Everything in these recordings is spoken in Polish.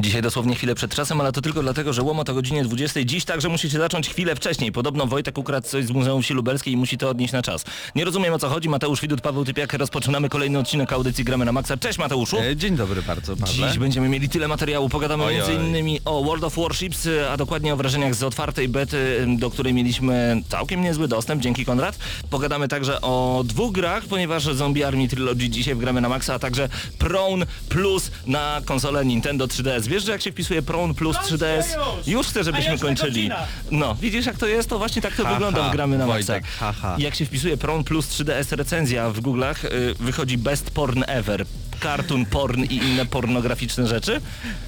Dzisiaj dosłownie chwilę przed czasem, ale to tylko dlatego, że łomot o godzinie 20. Dziś także musicie zacząć chwilę wcześniej. Podobno Wojtek ukradł coś z Muzeum Wsi Lubelskiej i musi to odnieść na czas. Nie rozumiem o co chodzi. Mateusz Widut, Paweł Typiak. Rozpoczynamy kolejny odcinek audycji Gramy na Maxa. Cześć Mateuszu. E, Dzień dobry bardzo, Pawle. Dziś będziemy mieli tyle materiału. Pogadamy Oj, między innymi o World of Warships, a dokładnie o wrażeniach z otwartej bety, do której mieliśmy całkiem niezły dostęp, dzięki Konrad. Pogadamy także o dwóch grach, ponieważ Zombie Army Trilogy dzisiaj wgramy na maksa, a także Prone Plus na konsolę Nintendo 3DS. Wiesz, że jak się wpisuje Prone Plus 3DS, już chcę, żebyśmy kończyli. No, widzisz jak to jest? To właśnie tak to Ha, wygląda ha, w gramy na maksa. Wojtek, ha, ha. Jak się wpisuje Prone Plus 3DS recenzja w Google'ach, y, wychodzi Best Porn Ever. Cartoon porn i inne pornograficzne rzeczy.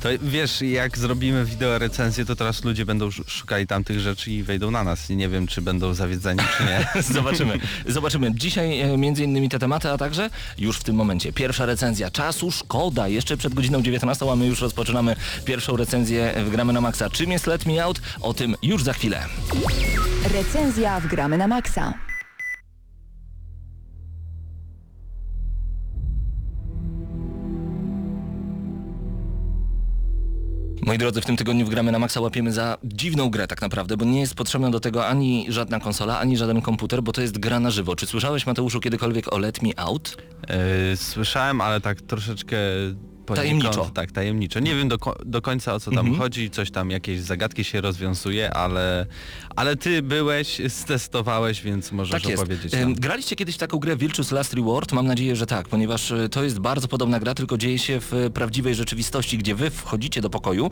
To wiesz, jak zrobimy wideo recenzję, to teraz ludzie będą sz- szukali tamtych rzeczy i wejdą na nas. Nie wiem, czy będą zawiedzeni, czy nie. Zobaczymy. Zobaczymy. Dzisiaj e, między innymi te tematy, a także już w tym momencie pierwsza recenzja. Czasu szkoda. Jeszcze przed godziną 19, a my już rozpoczynamy pierwszą recenzję w Gramy na Maxa. Czym jest Let Me Out? O tym już za chwilę. Recenzja w Gramy na Maxa. Moi drodzy, w tym tygodniu Gramy na Maxa łapiemy za dziwną grę tak naprawdę, bo nie jest potrzebna do tego ani żadna konsola, ani żaden komputer, bo to jest gra na żywo. Czy słyszałeś Mateuszu kiedykolwiek o Let Me Out? E, słyszałem, ale tak troszeczkę... Tajemniczo. Tak, tajemniczo. Nie wiem do, do końca o co tam Mhm. chodzi, coś tam, jakieś zagadki się rozwiązuje, ale, ale ty byłeś, stestowałeś, więc możesz Tak opowiedzieć nam. Graliście kiedyś taką grę Virtuous Last Reward? Mam nadzieję, że tak, ponieważ e, to jest bardzo podobna gra, tylko dzieje się w e, prawdziwej rzeczywistości, gdzie wy wchodzicie do pokoju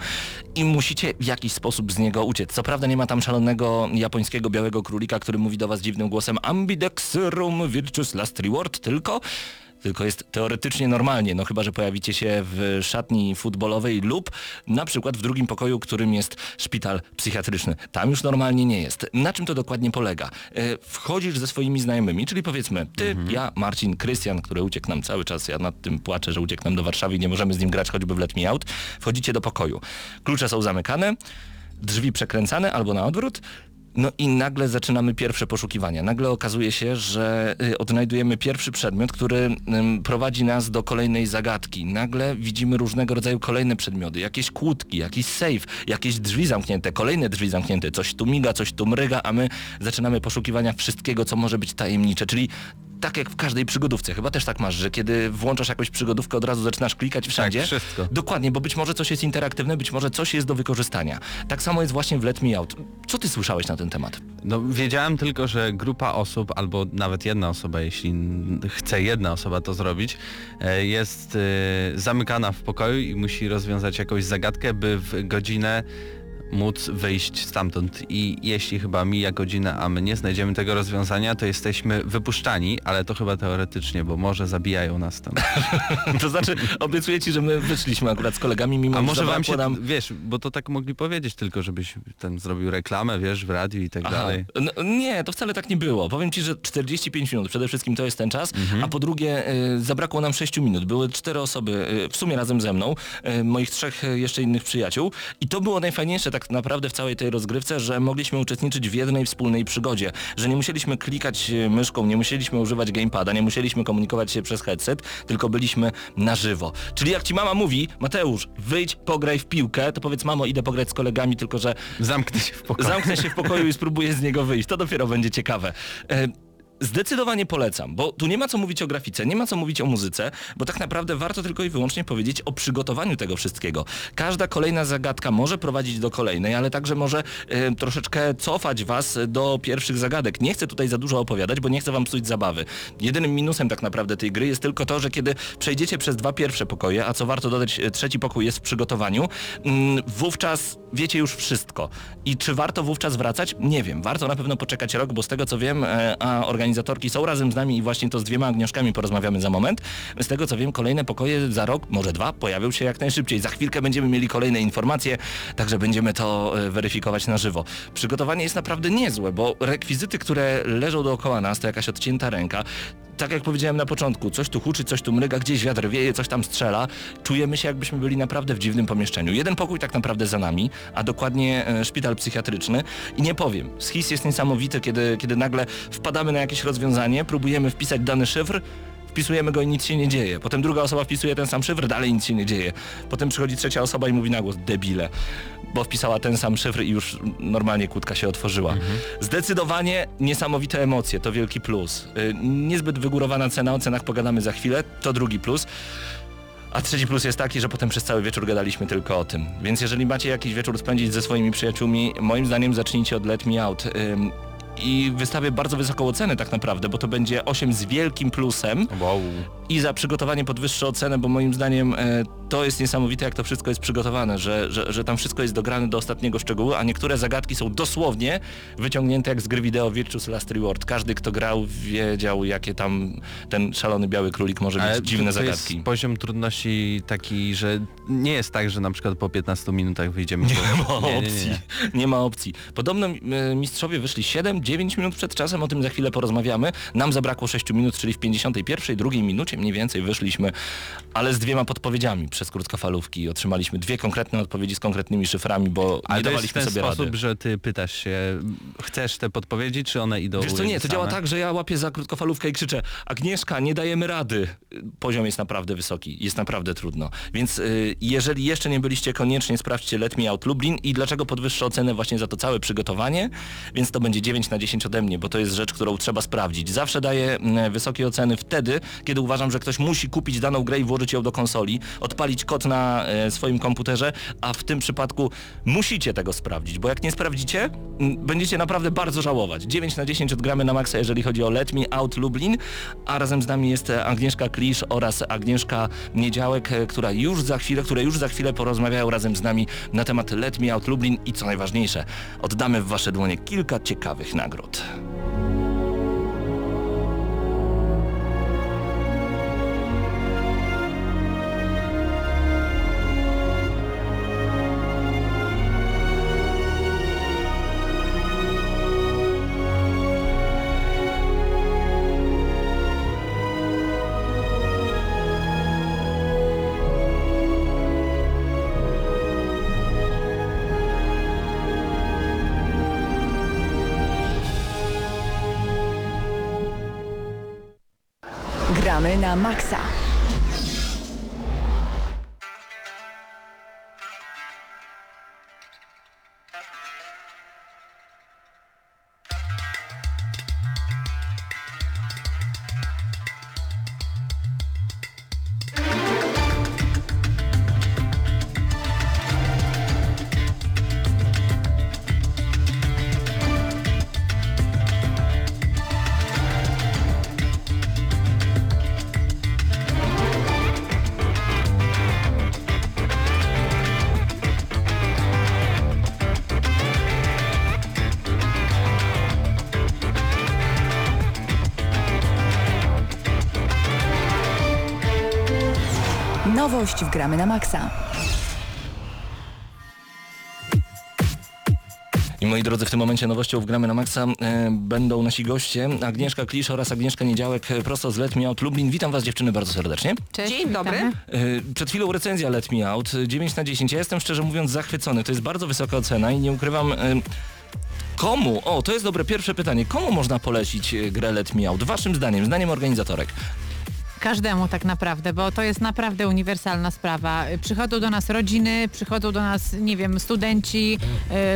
i musicie w jakiś sposób z niego uciec. Co prawda nie ma tam szalonego japońskiego białego królika, który mówi do was dziwnym głosem Ambidexerum Virtuous Last Reward, tylko tylko jest teoretycznie normalnie, no chyba, że pojawicie się w szatni futbolowej lub na przykład w drugim pokoju, którym jest szpital psychiatryczny. Tam już normalnie nie jest. Na czym to dokładnie polega? E, Wchodzisz ze swoimi znajomymi, czyli powiedzmy ty, ja, Marcin, Krystian, który uciekł nam cały czas, ja nad tym płaczę, że uciekł nam do Warszawy i nie możemy z nim grać choćby w Let Me Out. Wchodzicie do pokoju. Klucze są zamykane, drzwi przekręcane albo na odwrót. No i nagle zaczynamy pierwsze poszukiwania. Nagle okazuje się, że y, odnajdujemy pierwszy przedmiot, który prowadzi nas do kolejnej zagadki. Nagle widzimy różnego rodzaju kolejne przedmioty, jakieś kłódki, jakiś safe, jakieś drzwi zamknięte, kolejne drzwi zamknięte, coś tu miga, coś tu mryga, a my zaczynamy poszukiwania wszystkiego, co może być tajemnicze, czyli tak jak w każdej przygodówce. Chyba też tak masz, że kiedy włączasz jakąś przygodówkę, od razu zaczynasz klikać wszędzie. wszystko. Dokładnie, bo być może coś jest interaktywne, być może coś jest do wykorzystania. Tak samo jest właśnie w Let Me Out. Co ty słyszałeś na ten temat? No wiedziałem tylko, że grupa osób, albo nawet jedna osoba, jeśli chce jedna osoba to zrobić, e, jest e, zamykana w pokoju i musi rozwiązać jakąś zagadkę, by w godzinę móc wyjść stamtąd i jeśli chyba mija godzina, a my nie znajdziemy tego rozwiązania, to jesteśmy wypuszczani, ale to chyba teoretycznie, bo może zabijają nas tam. To znaczy, obiecuję ci, że my wyszliśmy akurat z kolegami, mimo A że może wam się, nam... wiesz, bo to tak mogli powiedzieć tylko, żebyś ten zrobił reklamę, wiesz, w radiu i tak Aha. dalej. No, nie, to wcale tak nie było. Powiem ci, że 45 minut przede wszystkim to jest ten czas, Mhm. a po drugie y, zabrakło nam 6 minut. Były cztery osoby, y, w sumie razem ze mną, y, moich trzech y, jeszcze innych przyjaciół i to było najfajniejsze tak naprawdę w całej tej rozgrywce, że mogliśmy uczestniczyć w jednej wspólnej przygodzie, że nie musieliśmy klikać y, myszką, nie musieliśmy używać gamepada, nie musieliśmy komunikować się przez headset, tylko byliśmy na żywo. Czyli jak ci mama mówi, Mateusz, wyjdź, pograj w piłkę, to powiedz mamo, idę pograć z kolegami, tylko że Zamknę się w pokoju. Zamknę się w pokoju i spróbuję z niego wyjść. To dopiero będzie ciekawe. Zdecydowanie polecam, bo tu nie ma co mówić o grafice, nie ma co mówić o muzyce, bo tak naprawdę warto tylko i wyłącznie powiedzieć o przygotowaniu tego wszystkiego. Każda kolejna zagadka może prowadzić do kolejnej, ale także może e, troszeczkę cofać was do pierwszych zagadek. Nie chcę tutaj za dużo opowiadać, bo nie chcę wam psuć zabawy. Jedynym minusem tak naprawdę tej gry jest tylko to, że kiedy przejdziecie przez dwa pierwsze pokoje, a co warto dodać, e, trzeci pokój jest w przygotowaniu, mm, wówczas wiecie już wszystko. I czy warto wówczas wracać? Nie wiem. Warto na pewno poczekać rok, bo z tego co wiem, e, a organizatorki są razem z nami i właśnie to z dwiema Agnieszkami porozmawiamy za moment. Z tego co wiem, kolejne pokoje za rok, może dwa, pojawią się jak najszybciej. Za chwilkę będziemy mieli kolejne informacje, także będziemy to e, weryfikować na żywo. Przygotowanie jest naprawdę niezłe, bo rekwizyty, które leżą dookoła nas, to jakaś odcięta ręka, tak jak powiedziałem na początku, coś tu huczy, coś tu mryga, gdzieś wiatr wieje, coś tam strzela. Czujemy się jakbyśmy byli naprawdę w dziwnym pomieszczeniu. Jeden pokój tak naprawdę za nami, a dokładnie e, szpital psychiatryczny. I nie powiem, schis jest niesamowity, kiedy, kiedy nagle wpadamy na jakieś rozwiązanie, próbujemy wpisać dany szyfr, wpisujemy go i nic się nie dzieje. Potem druga osoba wpisuje ten sam szyfr, dalej nic się nie dzieje. Potem przychodzi trzecia osoba i mówi na głos, debile, bo wpisała ten sam szyfr i już normalnie kłódka się otworzyła. Zdecydowanie niesamowite emocje, to wielki plus. Y, Niezbyt wygórowana cena, o cenach pogadamy za chwilę, to drugi plus. A trzeci plus jest taki, że potem przez cały wieczór gadaliśmy tylko o tym. Więc jeżeli macie jakiś wieczór spędzić ze swoimi przyjaciółmi, moim zdaniem zacznijcie od Let Me Out. I wystawię bardzo wysoką ocenę tak naprawdę, bo to będzie 8 z wielkim plusem Wow. I za przygotowanie pod wyższą ocenę, bo moim zdaniem e, to jest niesamowite, jak to wszystko jest przygotowane, że, że, że tam wszystko jest dograne do ostatniego szczegółu, a niektóre zagadki są dosłownie wyciągnięte jak z gry wideo Virtuous Last Reward. Każdy, kto grał, wiedział, jakie tam ten szalony biały królik może mieć dziwne to zagadki. jest poziom trudności taki, że nie jest tak, że na przykład po 15 minutach wyjdziemy. Nie po... ma opcji. Nie, ma opcji. Podobno e, mistrzowie wyszli 7-9 minut przed czasem, o tym za chwilę porozmawiamy. Nam zabrakło 6 minut, czyli w 51, drugiej minucie mniej więcej wyszliśmy, ale z dwiema podpowiedziami przez krótkofalówki. Otrzymaliśmy dwie konkretne odpowiedzi z konkretnymi szyframi, bo Ale nie to jest w dawaliśmy ten sobie sposób, rady. że ty pytasz się, chcesz te podpowiedzi, czy one idą Wiesz co, nie, to działa tak, że ja łapię za krótkofalówkę i krzyczę Agnieszka, nie dajemy rady. Poziom jest naprawdę wysoki, jest naprawdę trudno. Więc y, jeżeli jeszcze nie byliście, koniecznie sprawdźcie Let Me Out Lublin i dlaczego podwyższę ocenę właśnie za to całe przygotowanie, więc to będzie 9 na 10 ode mnie, bo to jest rzecz, którą trzeba sprawdzić. Zawsze daję mm, wysokie oceny wtedy, kiedy uważam, że ktoś musi kupić daną grę i włożyć ją do konsoli, odpalić kod na e, swoim komputerze, a w tym przypadku musicie tego sprawdzić, bo jak nie sprawdzicie, będziecie naprawdę bardzo żałować. 9 na 10 odgramy na maksa, jeżeli chodzi o Let Me Out Lublin, a razem z nami jest e, Agnieszka Klisz oraz Agnieszka Niedziałek, e, która już za chwilę, które już za chwilę porozmawiają razem z nami na temat Let Me Out Lublin i co najważniejsze, oddamy w wasze dłonie kilka ciekawych nagród. Gramy na maksa. Nowość w Gramy na maksa. I moi drodzy, w tym momencie nowością w Gramy na Maxa e, będą nasi goście Agnieszka Klisz oraz Agnieszka Niedziałek e, prosto z Let Me Out Lublin. Witam was dziewczyny bardzo serdecznie. Cześć, Dzień dobry. E, Przed chwilą recenzja Let Me Out, e, 9 na 10. Ja jestem szczerze mówiąc zachwycony. To jest bardzo wysoka ocena i nie ukrywam... e, Komu, o to jest dobre pierwsze pytanie, komu można polecić e, grę Let Me Out? Waszym zdaniem, zdaniem organizatorek. Każdemu tak naprawdę, bo to jest naprawdę uniwersalna sprawa. Przychodzą do nas rodziny, przychodzą do nas, nie wiem, studenci,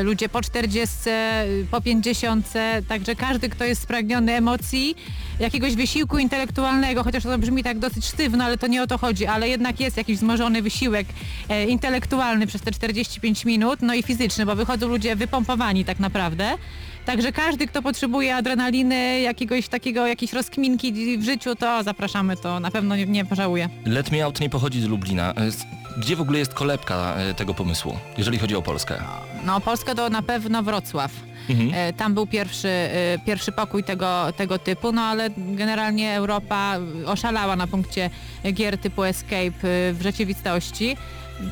y, ludzie po 40, y, po 50, także każdy, kto jest spragniony emocji, jakiegoś wysiłku intelektualnego, chociaż to brzmi tak dosyć sztywno, ale to nie o to chodzi, ale jednak jest jakiś wzmożony wysiłek e, intelektualny przez te 45 minut, no i fizyczny, bo wychodzą ludzie wypompowani tak naprawdę. Także każdy, kto potrzebuje adrenaliny, jakiegoś takiego, jakiejś rozkminki w życiu, to zapraszamy, to na pewno nie, nie pożałuje. Let Me Out nie pochodzi z Lublina. E, Gdzie w ogóle jest kolebka e, tego pomysłu, jeżeli chodzi o Polskę? No Polska to na pewno Wrocław. Mhm. E, Tam był pierwszy, pierwszy pokój tego, tego typu, no ale generalnie Europa oszalała na punkcie gier typu Escape w rzeczywistości.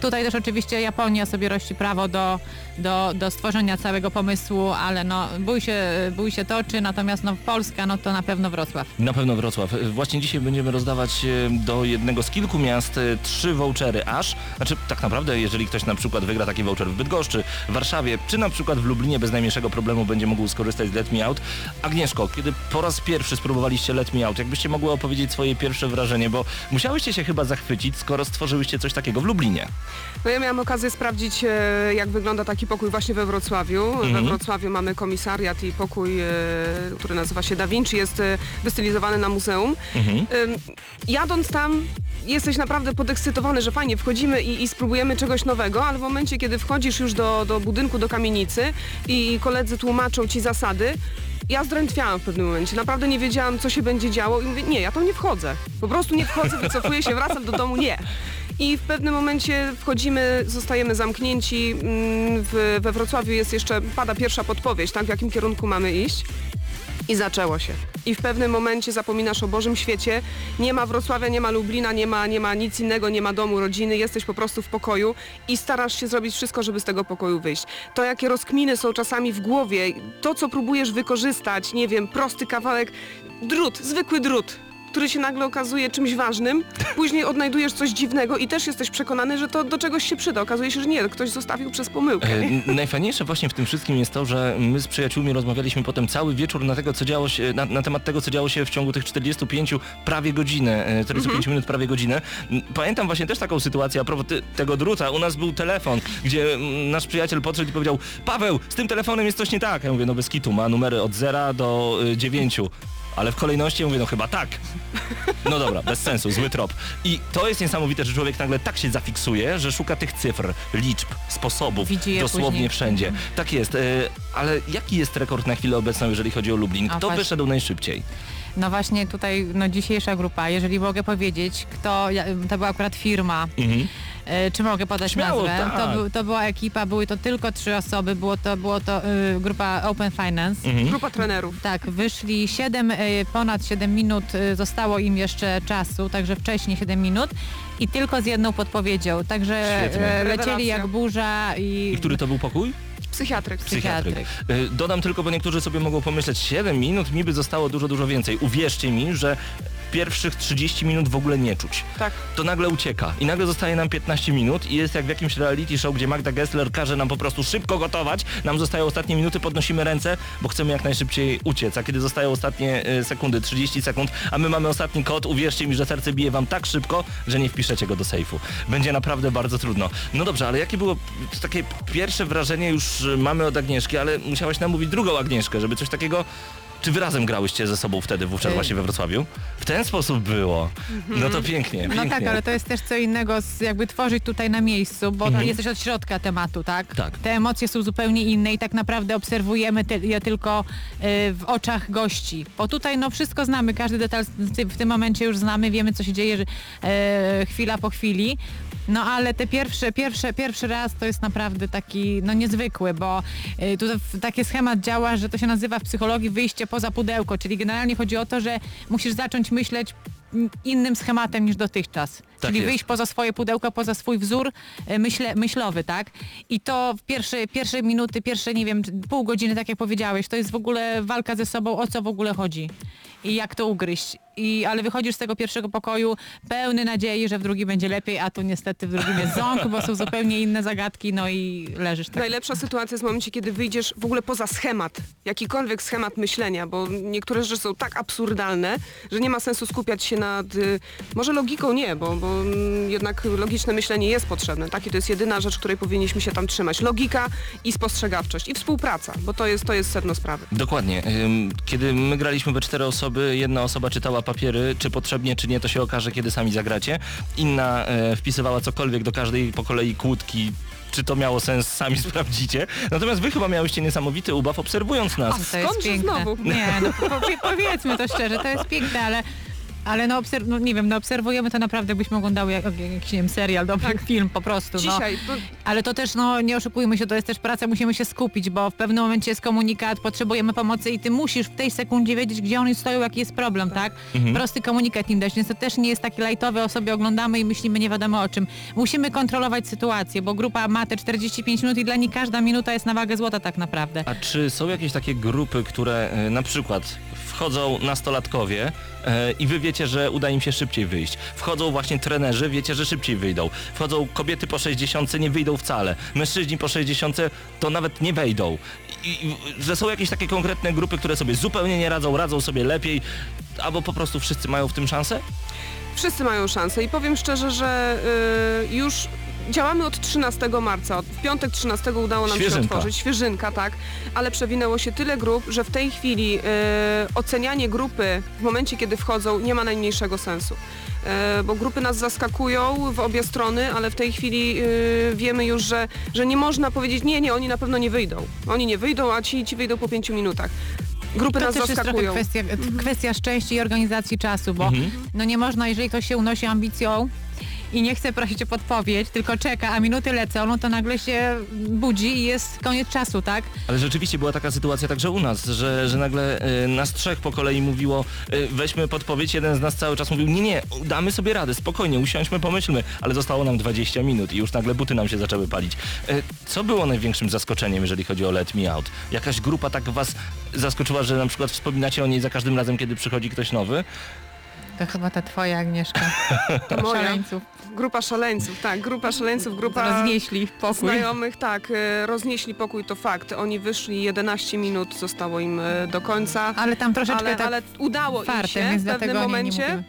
Tutaj też oczywiście Japonia sobie rości prawo do, do, do stworzenia całego pomysłu, ale no bój się, bój się toczy, natomiast no Polska no to na pewno Wrocław. Na pewno Wrocław. Właśnie dzisiaj będziemy rozdawać e, do jednego z kilku miast e, trzy vouchery aż. Znaczy tak naprawdę, jeżeli ktoś na przykład wygra taki voucher w Bydgoszczy, w Warszawie, czy na przykład w Lublinie bez najmniejszego problemu będzie mógł skorzystać z Let Me Out. Agnieszko, kiedy po raz pierwszy spróbowaliście Let Me Out, jakbyście mogły opowiedzieć swoje pierwsze wrażenie, bo musiałyście się chyba zachwycić, skoro stworzyłyście coś takiego w Lublinie. No ja miałam okazję sprawdzić, e, jak wygląda taki pokój właśnie we Wrocławiu. We Mhm. Wrocławiu mamy komisariat i pokój, e, który nazywa się Da Vinci, jest e, wystylizowany na muzeum. Mhm. Jadąc tam jesteś naprawdę podekscytowany, że fajnie wchodzimy i, i spróbujemy czegoś nowego, ale w momencie, kiedy wchodzisz już do, do budynku, do kamienicy i koledzy tłumaczą ci zasady, ja zdrętwiałam w pewnym momencie. Naprawdę nie wiedziałam, co się będzie działo i mówię, nie, ja tam nie wchodzę. Po prostu nie wchodzę, wycofuję się, wracam do domu, nie. I w pewnym momencie wchodzimy, zostajemy zamknięci. Mm, W, we Wrocławiu jest jeszcze, pada pierwsza podpowiedź, tak, w jakim kierunku mamy iść. I zaczęło się. I w pewnym momencie zapominasz o Bożym świecie. Nie ma Wrocławia, nie ma Lublina, nie ma, nie ma nic innego, nie ma domu, rodziny. Jesteś po prostu w pokoju i starasz się zrobić wszystko, żeby z tego pokoju wyjść. To, jakie rozkminy są czasami w głowie, to, co próbujesz wykorzystać, nie wiem, prosty kawałek, drut, zwykły drut, który się nagle okazuje czymś ważnym, później odnajdujesz coś dziwnego i też jesteś przekonany, że to do czegoś się przyda. Okazuje się, że nie, ktoś zostawił przez pomyłkę. E, Najfajniejsze właśnie w tym wszystkim jest to, że my z przyjaciółmi rozmawialiśmy potem cały wieczór na, tego, co działo się, na, na temat tego, co działo się w ciągu tych 45 prawie godziny, e, 45 minut prawie godzinę. Pamiętam właśnie też taką sytuację a propos ty, tego druta. U nas był telefon, gdzie nasz przyjaciel podszedł i powiedział Paweł, z tym telefonem jest coś nie tak. Ja mówię, no bez kitu, ma numery od 0 do y, 9. Ale w kolejności mówię, no chyba tak. No dobra, bez sensu, zły trop. I to jest niesamowite, że człowiek nagle tak się zafiksuje, że szuka tych cyfr, liczb, sposobów, dosłownie później. wszędzie. Tak jest, e, ale jaki jest rekord na chwilę obecną, jeżeli chodzi o Lublin? Kto wyszedł najszybciej? No właśnie tutaj no, dzisiejsza grupa, jeżeli mogę powiedzieć, kto, to była akurat firma, Mhm. E, czy mogę podać Śmiało, nazwę? tak. To, był, to była ekipa, były to tylko trzy osoby, było to, było to y, grupa Open Finance. Mhm. Grupa trenerów. Tak, wyszli 7, ponad 7 minut, y, zostało im jeszcze czasu, także wcześniej 7 minut i tylko z jedną podpowiedzią, także Świetnie. e, lecieli jak burza i... I który to był pokój? Psychiatryk. Psychiatryk. E, Dodam tylko, bo niektórzy sobie mogą pomyśleć, 7 minut mi by zostało dużo, dużo więcej. Uwierzcie mi, że pierwszych 30 minut w ogóle nie czuć. Tak. To nagle ucieka i nagle zostaje nam 15 minut i jest jak w jakimś reality show, gdzie Magda Gessler każe nam po prostu szybko gotować, nam zostają ostatnie minuty, podnosimy ręce, bo chcemy jak najszybciej uciec, a kiedy zostają ostatnie e, sekundy, 30 sekund, a my mamy ostatni kod, uwierzcie mi, że serce bije wam tak szybko, że nie wpiszecie go do sejfu. Będzie naprawdę bardzo trudno. No dobrze, ale jakie było takie pierwsze wrażenie już e, mamy od Agnieszki, ale musiałaś namówić drugą Agnieszkę, żeby coś takiego czy wy razem grałyście ze sobą wtedy wówczas Y- właśnie we Wrocławiu? W ten sposób było. No to pięknie, No pięknie. tak, ale to jest też co innego z, jakby tworzyć tutaj na miejscu, bo Mhm. jesteś od środka tematu, tak? Tak. Te emocje są zupełnie inne i tak naprawdę obserwujemy te, je tylko y, w oczach gości. Bo tutaj no wszystko znamy, każdy detal w tym- momencie już znamy, wiemy co się dzieje że, e, chwila po chwili. No ale te pierwsze, pierwsze, pierwszy raz to jest naprawdę taki no niezwykły, bo y, tutaj w- taki schemat działa, że to się nazywa w psychologii wyjście poza pudełko, czyli generalnie chodzi o to, że musisz zacząć myśleć mm, innym schematem niż dotychczas. czyli jest. wyjść poza swoje pudełko, poza swój wzór e, myśle, myślowy, tak? I to w pierwsze, pierwsze minuty, pierwsze, nie wiem, pół godziny, tak jak powiedziałeś, to jest w ogóle walka ze sobą, o co w ogóle chodzi i jak to ugryźć. I, ale wychodzisz z tego pierwszego pokoju pełny nadziei, że w drugi będzie lepiej, a tu niestety w drugim jest ząg, bo są zupełnie inne zagadki, no i leżysz tak. Najlepsza sytuacja jest w momencie, kiedy wyjdziesz w ogóle poza schemat, jakikolwiek schemat myślenia, bo niektóre rzeczy są tak absurdalne, że nie ma sensu skupiać się nad, y, może logiką nie, bo, bo jednak logiczne myślenie jest potrzebne, tak? I to jest jedyna rzecz, której powinniśmy się tam trzymać. Logika i spostrzegawczość i współpraca, bo to jest, to jest sedno sprawy. Dokładnie. Kiedy my graliśmy we cztery osoby, jedna osoba czytała papiery, czy potrzebnie, czy nie, to się okaże, kiedy sami zagracie. Inna e, wpisywała cokolwiek do każdej po kolei kłódki, czy to miało sens, sami sprawdzicie. Natomiast wy chyba miałyście niesamowity ubaw obserwując nas. To jest Skądże piękne. znowu? Nie, no po, po, powiedzmy to szczerze, to jest piękne, ale ale no, obserw- no nie wiem, no obserwujemy to naprawdę, byśmy oglądały jak, jak, jakiś nie wiem, serial, dobry film po prostu. No. Dzisiaj, to, Ale to też, no nie oszukujmy się, to jest też praca, musimy się skupić, bo w pewnym momencie jest komunikat, potrzebujemy pomocy i ty musisz w tej sekundzie wiedzieć, gdzie oni stoją, jaki jest problem, tak? Prosty komunikat im dać, więc to też nie jest taki lajtowy, o sobie oglądamy i myślimy nie wiadomo o czym. Musimy kontrolować sytuację, bo grupa ma te 45 minut i dla nich każda minuta jest na wagę złota tak naprawdę. A czy są jakieś takie grupy, które e, na przykład wchodzą nastolatkowie e, i wy wiecie, że uda im się szybciej wyjść. Wchodzą właśnie trenerzy, wiecie, że szybciej wyjdą. Wchodzą kobiety po 60, nie wyjdą wcale. Mężczyźni po 60 to nawet nie wejdą. I, i, że są jakieś takie konkretne grupy, które sobie zupełnie nie radzą, radzą sobie lepiej, albo po prostu wszyscy mają w tym szansę? wszyscy mają szansę i powiem szczerze, że y, już działamy od 13 marca. Od- W piątek 13 udało nam się Świeżynka. otworzyć. Świeżynka, tak. Ale przewinęło się tyle grup, że w tej chwili y, ocenianie grupy w momencie, kiedy wchodzą, nie ma najmniejszego sensu. Y, bo grupy nas zaskakują w obie strony, ale w tej chwili y, wiemy już, że, że nie można powiedzieć, nie, nie, oni na pewno nie wyjdą. Oni nie wyjdą, a ci, ci wyjdą po pięciu minutach. Grupy To nas też jest zaskakują. kwestia, kwestia szczęścia i organizacji czasu, bo Mhm. no nie można, jeżeli ktoś się unosi ambicją i nie chce prosić o podpowiedź, tylko czeka, a minuty lecą, no to nagle się budzi i jest koniec czasu, tak? Ale rzeczywiście była taka sytuacja także u nas, że, że nagle y, nas trzech po kolei mówiło y, weźmy podpowiedź, jeden z nas cały czas mówił nie, nie, damy sobie radę, spokojnie, usiądźmy, pomyślmy, ale zostało nam 20 minut i już nagle buty nam się zaczęły palić. Y, co było największym zaskoczeniem, jeżeli chodzi o Let Me Out? Jakaś grupa tak was zaskoczyła, że na przykład wspominacie o niej za każdym razem, kiedy przychodzi ktoś nowy? To chyba ta twoja Agnieszka. Moja. Szaleńców. Grupa szaleńców, tak, grupa szaleńców, grupa Roznieśli pokój. znajomych, tak, e, roznieśli pokój, to fakt. Oni wyszli 11 minut, zostało im e, do końca, Ale tam troszeczkę ale, tak ale udało im fartem, się więc w pewnym nie, nie momencie,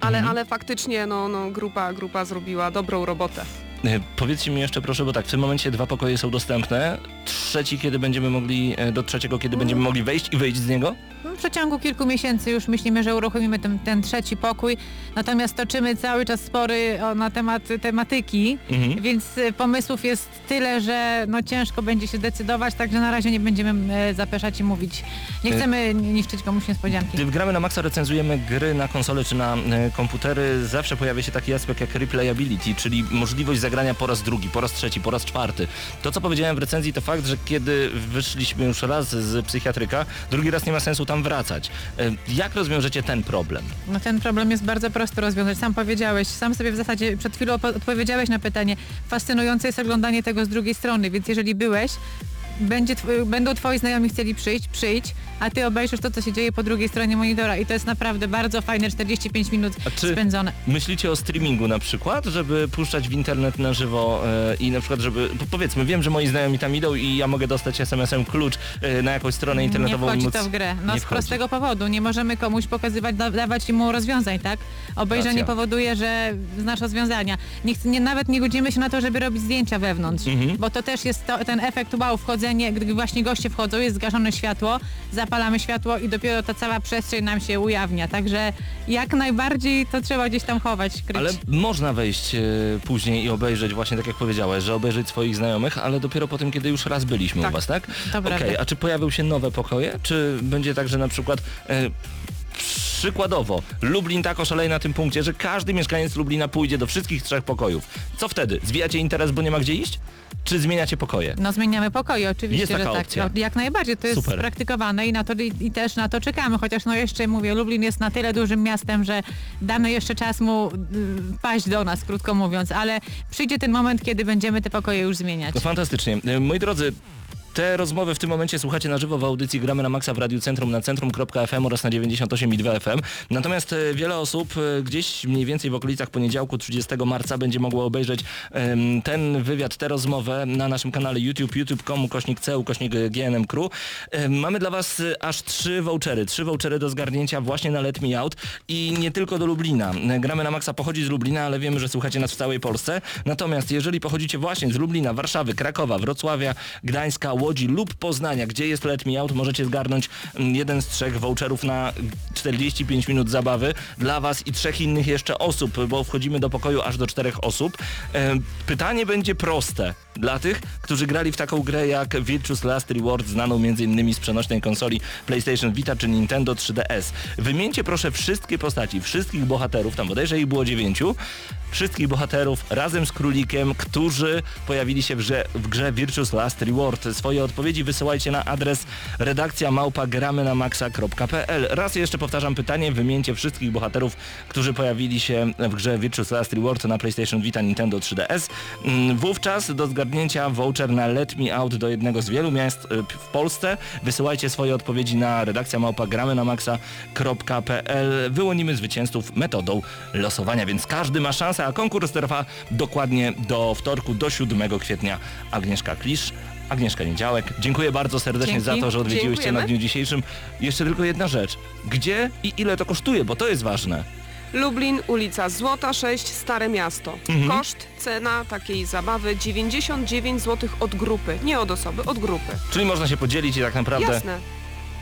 ale, Mhm. ale faktycznie no, no, grupa, grupa zrobiła dobrą robotę. Y, Powiedzcie mi jeszcze proszę, bo tak, w tym momencie dwa pokoje są dostępne, trzeci kiedy będziemy mogli, do trzeciego kiedy będziemy mogli wejść i wyjść z niego? W przeciągu kilku miesięcy już myślimy, że uruchomimy ten, ten trzeci pokój, natomiast toczymy cały czas spory o, na temat tematyki, Mhm. więc pomysłów jest tyle, że no ciężko będzie się decydować, także na razie nie będziemy e, zapeszać i mówić. Nie Y- chcemy niszczyć komuś niespodzianki. Gdy gramy na Maxa recenzujemy gry na konsole czy na e, komputery, zawsze pojawia się taki aspekt jak replayability, czyli możliwość zagrania po raz drugi, po raz trzeci, po raz czwarty. To co powiedziałem w recenzji to fakt, że kiedy wyszliśmy już raz z psychiatryka, drugi raz nie ma sensu tam wracać. E, Jak rozwiążecie ten problem? No ten problem jest bardzo prosto rozwiązać. Sam powiedziałeś, sam sobie w zasadzie przed chwilą odpowiedziałeś na pytanie. Fascynujące jest oglądanie tego z drugiej strony, więc jeżeli byłeś, będzie będą twoi znajomi chcieli przyjść, przyjdź, a ty obejrzysz to, co się dzieje po drugiej stronie monitora i to jest naprawdę bardzo fajne 45 minut A czy- spędzone. Myślicie o streamingu na przykład, żeby puszczać w internet na żywo e, i na przykład, żeby, po- powiedzmy, wiem, że moi znajomi tam idą i ja mogę dostać SMS-em klucz e, na jakąś stronę Nie internetową i wchodzi móc... to w grę. No Nie z wchodzi. prostego powodu. Nie możemy komuś pokazywać, da, dawać mu rozwiązań, tak? Obejrzenie Racja. powoduje, że znasz rozwiązania. Nie, nie, nawet nie godzimy się na to, żeby robić zdjęcia wewnątrz, Mhm. bo to też jest to, ten efekt wow, wchodzenie, gdy właśnie goście wchodzą, jest zgaszone światło, zapalamy światło i dopiero ta cała przestrzeń nam się ujawnia. Także jak najbardziej to trzeba gdzieś tam chować, kryć. Ale można wejść e, później i obejrzeć właśnie tak jak powiedziałeś, że obejrzeć swoich znajomych, ale dopiero po tym, kiedy już raz byliśmy Tak. u was, tak? To Okej, prawda. a czy pojawią się nowe pokoje? Czy będzie tak, że na przykład e, przykładowo Lublin tak oszaleje na tym punkcie, że każdy mieszkaniec Lublina pójdzie do wszystkich trzech pokojów. Co wtedy? Zwijacie interes, bo nie ma gdzie iść? Czy zmieniacie pokoje? No zmieniamy pokoje, oczywiście, Jest taka że tak. opcja. No, jak najbardziej, to jest Super. praktykowane i, na to, i, i też na to czekamy, chociaż no jeszcze mówię, Lublin jest na tyle dużym miastem, że damy jeszcze czas mu y, paść do nas, krótko mówiąc, ale przyjdzie ten moment, kiedy będziemy te pokoje już zmieniać. No fantastycznie. E, Moi drodzy, Te rozmowy w tym momencie słuchacie na żywo w audycji Gramy na Maxa w Radiu Centrum na centrum.fm oraz na 98,2 FM. Natomiast e, wiele osób e, gdzieś mniej więcej w okolicach poniedziałku 30 marca będzie mogło obejrzeć ten wywiad, tę rozmowę na naszym kanale YouTube, youtube.com, kośnik C, kośnik GNM Crew. Mamy dla Was e, aż trzy vouchery, trzy vouchery do zgarnięcia właśnie na Let Me Out i nie tylko do Lublina. E, Gramy na Maxa pochodzi z Lublina, ale wiemy, że słuchacie nas w całej Polsce. Natomiast jeżeli pochodzicie właśnie z Lublina, Warszawy, Krakowa, Wrocławia, Gdańska, Łodzi lub Poznania, gdzie jest Let Me Out, możecie zgarnąć mm, jeden z trzech voucherów na 45 minut zabawy dla Was i trzech innych jeszcze osób, bo wchodzimy do pokoju aż do czterech osób. E, Pytanie będzie proste dla tych, którzy grali w taką grę jak Virtuous Last Reward, znaną m.in. z przenośnej konsoli PlayStation Vita czy Nintendo 3DS. Wymieńcie proszę wszystkie postaci, wszystkich bohaterów, tam bodajże ich było dziewięciu, wszystkich bohaterów razem z królikiem, którzy pojawili się w grze, w grze Virtuous Last Reward. Swoje odpowiedzi wysyłajcie na adres redakcja małpa gramy na maxa.pl. Raz jeszcze powtarzam pytanie, wymieńcie wszystkich bohaterów, którzy pojawili się w grze Virtuous Last Reward na PlayStation Vita Nintendo 3DS. Mm, Wówczas do zgadnięcia voucher na Let Me Out do jednego z wielu miast y, w Polsce. Wysyłajcie swoje odpowiedzi na redakcja małpa gramy na maxa.pl. Wyłonimy zwycięzców metodą losowania, więc każdy ma szansę, a konkurs trwa dokładnie do wtorku, do 7 kwietnia. Agnieszka Klisz. Agnieszka Niedziałek, dziękuję bardzo serdecznie Dzięki. za to, że odwiedziłyście Dziękujemy. na dniu dzisiejszym. Jeszcze tylko jedna rzecz. Gdzie i ile to kosztuje, bo to jest ważne. Lublin, ulica Złota 6, Stare Miasto. Mhm. Koszt, cena takiej zabawy 99 zł od grupy. Nie od osoby, od grupy. Czyli można się podzielić i tak naprawdę... Jasne.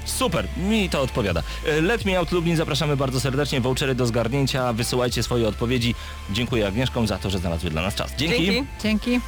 Super, mi to odpowiada. E, Let Me Out Lublin, zapraszamy bardzo serdecznie. Vouchery do zgarnięcia, wysyłajcie swoje odpowiedzi. Dziękuję Agnieszkom za to, że znalazły dla nas czas. Dzięki. Dzięki. Dzięki.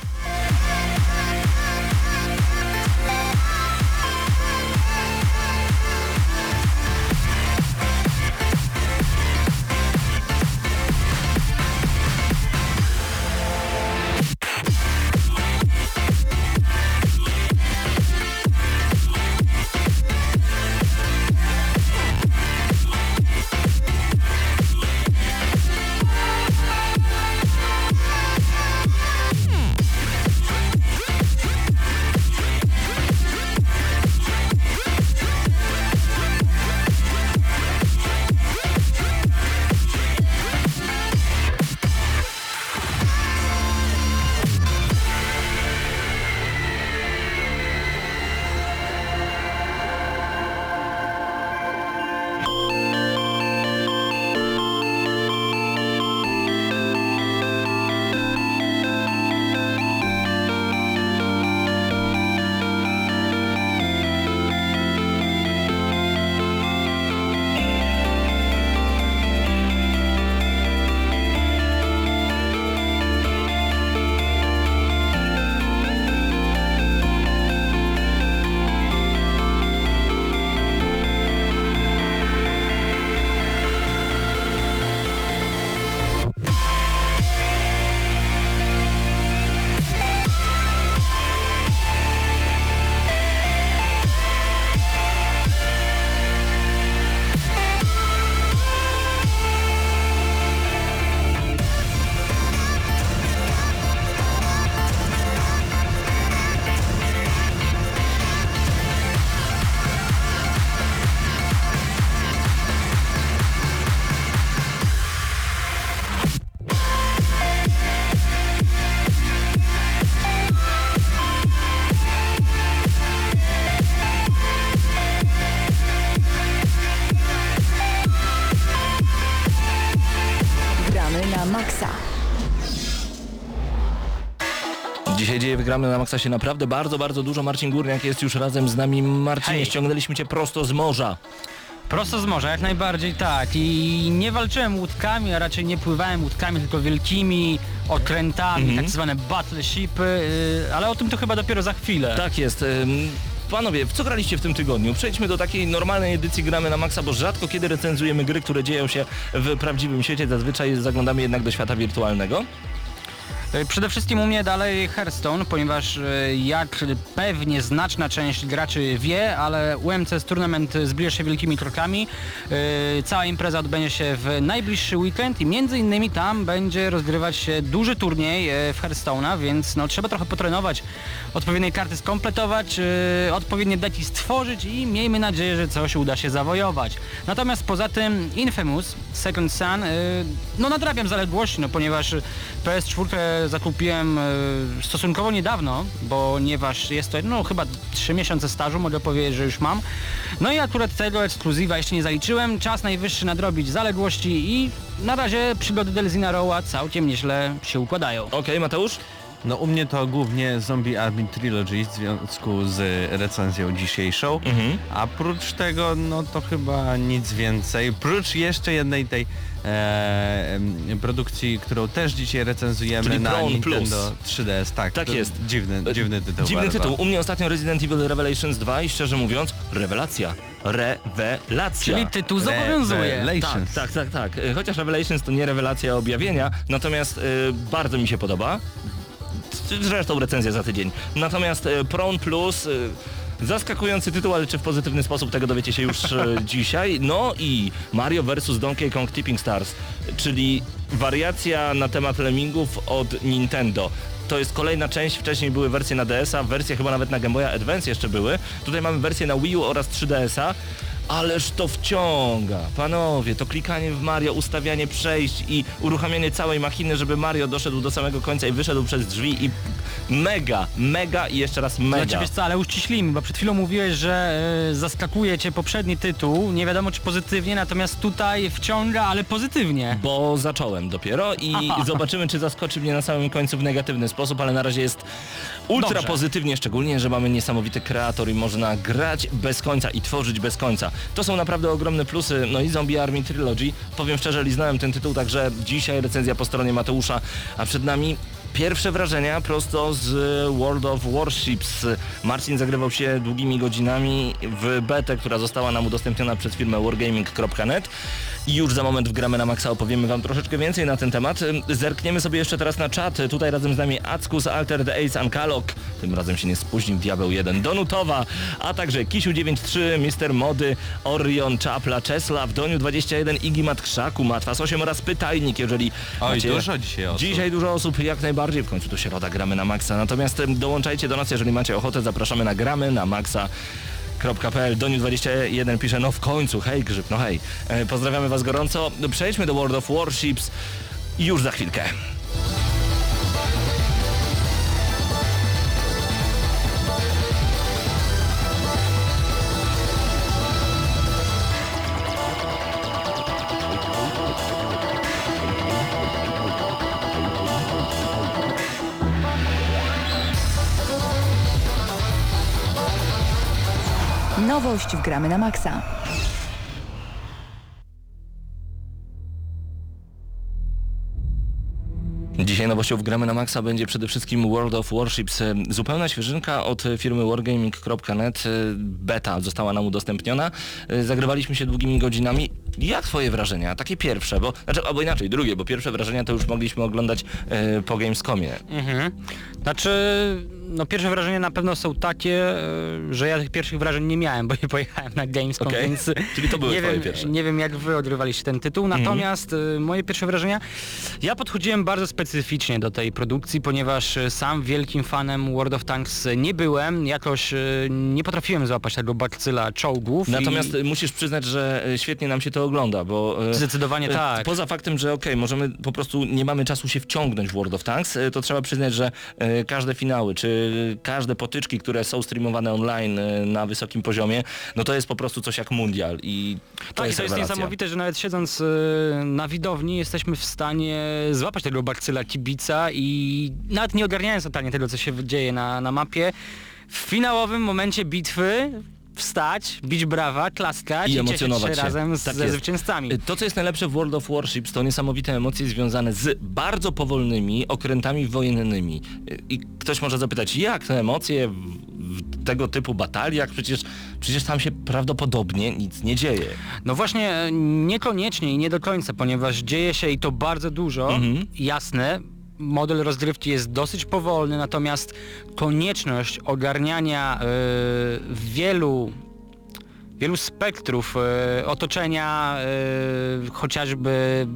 Wygramy na Maxa się naprawdę bardzo, bardzo dużo. Marcin Górniak jest już razem z nami. Marcinie, Hej. ściągnęliśmy cię prosto z morza. Prosto z morza, jak najbardziej tak. I nie walczyłem łódkami, a raczej nie pływałem łódkami, tylko wielkimi okrętami, tak zwane battleshipy, yy, ale o tym to chyba dopiero za chwilę. Tak jest. ym, Panowie, w co graliście w tym tygodniu? Przejdźmy do takiej normalnej edycji Gramy na Maxa, bo rzadko kiedy recenzujemy gry, które dzieją się w prawdziwym świecie. Zazwyczaj zaglądamy jednak do świata wirtualnego. E, Przede wszystkim u mnie dalej Hearthstone, ponieważ e, jak pewnie znaczna część graczy wie, ale UMCS Tournament zbliża się wielkimi krokami. E, Cała impreza odbędzie się w najbliższy weekend i między innymi tam będzie rozgrywać się duży turniej w Hearthstone'a, więc no, trzeba trochę potrenować, odpowiednie karty skompletować, odpowiednie deki stworzyć i miejmy nadzieję, że coś uda się zawojować. Natomiast poza tym Infamous Second Sun, no nadrabiam zaległości, no ponieważ PS4 zakupiłem e, stosunkowo niedawno, ponieważ jest to no chyba 3 miesiące stażu, mogę powiedzieć, że już mam. No i akurat tego ekskluzywa jeszcze nie zaliczyłem, czas najwyższy nadrobić zaległości i na razie przygody Delzina Rowa całkiem nieźle się układają. Okej, Mateusz? No u mnie to głównie Zombie Army Trilogy w związku z recenzją dzisiejszą. A prócz tego, no to chyba nic więcej. Prócz jeszcze jednej tej e, produkcji, którą też dzisiaj recenzujemy Czyli na Prawn Nintendo Plus. 3DS. Tak, Tak jest. Dziwny, dziwny tytuł. Dziwny bardzo. tytuł. U mnie ostatnio Resident Evil Revelations 2 i szczerze mówiąc, rewelacja. Rewelacja. Czyli tytuł zobowiązuje. Revelations. Tak, tak, tak, tak. E, Chociaż Revelations to nie rewelacja objawienia, natomiast e, bardzo mi się podoba. Zresztą recenzja za tydzień. Natomiast e, Prawn Plus... e, Zaskakujący tytuł, ale czy w pozytywny sposób tego dowiecie się już e, dzisiaj. No i Mario vs Donkey Kong Tipping Stars, czyli wariacja na temat lemmingów od Nintendo. To jest kolejna część, wcześniej były wersje na DS-a, wersje chyba nawet na Game Boya Advance jeszcze były. Tutaj mamy wersję na Wii U oraz 3DS-a. Ależ to wciąga, panowie, to klikanie w Mario, ustawianie przejść i uruchamianie całej machiny, żeby Mario doszedł do samego końca i wyszedł przez drzwi i mega, mega i jeszcze raz mega. Znaczy wiesz co, ale uściślijmy, bo przed chwilą mówiłeś, że e, zaskakuje cię poprzedni tytuł, nie wiadomo czy pozytywnie, natomiast tutaj wciąga, ale pozytywnie. Bo zacząłem dopiero i zobaczymy, czy zaskoczy mnie na samym końcu w negatywny sposób, ale na razie jest ultra Dobrze. pozytywnie, szczególnie, że mamy niesamowity kreator i można grać bez końca i tworzyć bez końca. To są naprawdę ogromne plusy, no i Zombie Army Trilogy. Powiem szczerze, liznałem ten tytuł, także dzisiaj recenzja po stronie Mateusza, a przed nami Pierwsze wrażenia prosto z World of Warships. Marcin zagrywał się długimi godzinami w betę, która została nam udostępniona przez firmę wargaming.net i już za moment w gramy na Maxa opowiemy wam troszeczkę więcej na ten temat. Zerkniemy sobie jeszcze teraz na czat. Tutaj razem z nami Ackus, Alter the Ace, Ankalok. Tym razem się nie spóźnił Diabeł 1, Donutowa, a także Kisiu93, Mister Mody, Orion, Czapla, Czesław, Doniu 21, Igi Matkrzaku, Matwas 8 oraz Pytajnik, jeżeli Oj, macie... dużo dzisiaj osób. Dzisiaj dużo osób, jak najbardziej, w końcu to środa, gramy na Maxa. Natomiast dołączajcie do nas, jeżeli macie ochotę, zapraszamy na gramy na Maxa.pl. Doniu21 pisze, no w końcu, hej Grzyb, no hej. E, pozdrawiamy was gorąco. Przejdźmy do World of Warships już za chwilkę. W Gramy na Maxa. Dzisiaj nowością w Gramy na Maxa będzie przede wszystkim World of Warships. Zupełna świeżynka od firmy wargaming.net. Beta została nam udostępniona. Zagrywaliśmy się długimi godzinami. Jak twoje wrażenia? Takie pierwsze, bo, znaczy, albo inaczej, drugie, bo pierwsze wrażenia to już mogliśmy oglądać e, po Gamescomie. Mhm. Znaczy, no pierwsze wrażenia na pewno są takie, e, że ja tych pierwszych wrażeń nie miałem, bo nie pojechałem na Gamescom, Okej. więc Czyli to były nie twoje wiem, pierwsze. Mhm. nie wiem jak wy odgrywaliście ten tytuł, natomiast e, moje pierwsze wrażenia, ja podchodziłem bardzo specyficznie do tej produkcji, ponieważ e, sam wielkim fanem World of Tanks nie byłem, jakoś e, nie potrafiłem złapać tego bakcyla czołgów. Natomiast i... e, musisz przyznać, że świetnie nam się to ogląda, bo... Zdecydowanie tak. Poza faktem, że okej, możemy po prostu nie mamy czasu się wciągnąć w World of Tanks, to trzeba przyznać, że każde finały, czy każde potyczki, które są streamowane online na wysokim poziomie, no to jest po prostu coś jak mundial i to Tak, jest to jest rewelacja. niesamowite, że nawet siedząc na widowni jesteśmy w stanie złapać tego bakcyla kibica i nawet nie ogarniając totalnie tego, co się dzieje na, na mapie, w finałowym momencie bitwy wstać, bić brawa, klaskać I i, emocjonować się, razem z, Tak ze jest. zwycięzcami. To, co jest najlepsze w World of Warships, to niesamowite emocje związane z bardzo powolnymi okrętami wojennymi. I ktoś może zapytać, jak te emocje w, w tego typu bataliach? Przecież, przecież tam się prawdopodobnie nic nie dzieje. No właśnie e, niekoniecznie i nie do końca, ponieważ dzieje się i to bardzo dużo, Mhm. jasne, model rozgrywki jest dosyć powolny, natomiast konieczność ogarniania y, wielu wielu spektrów e, otoczenia, e, chociażby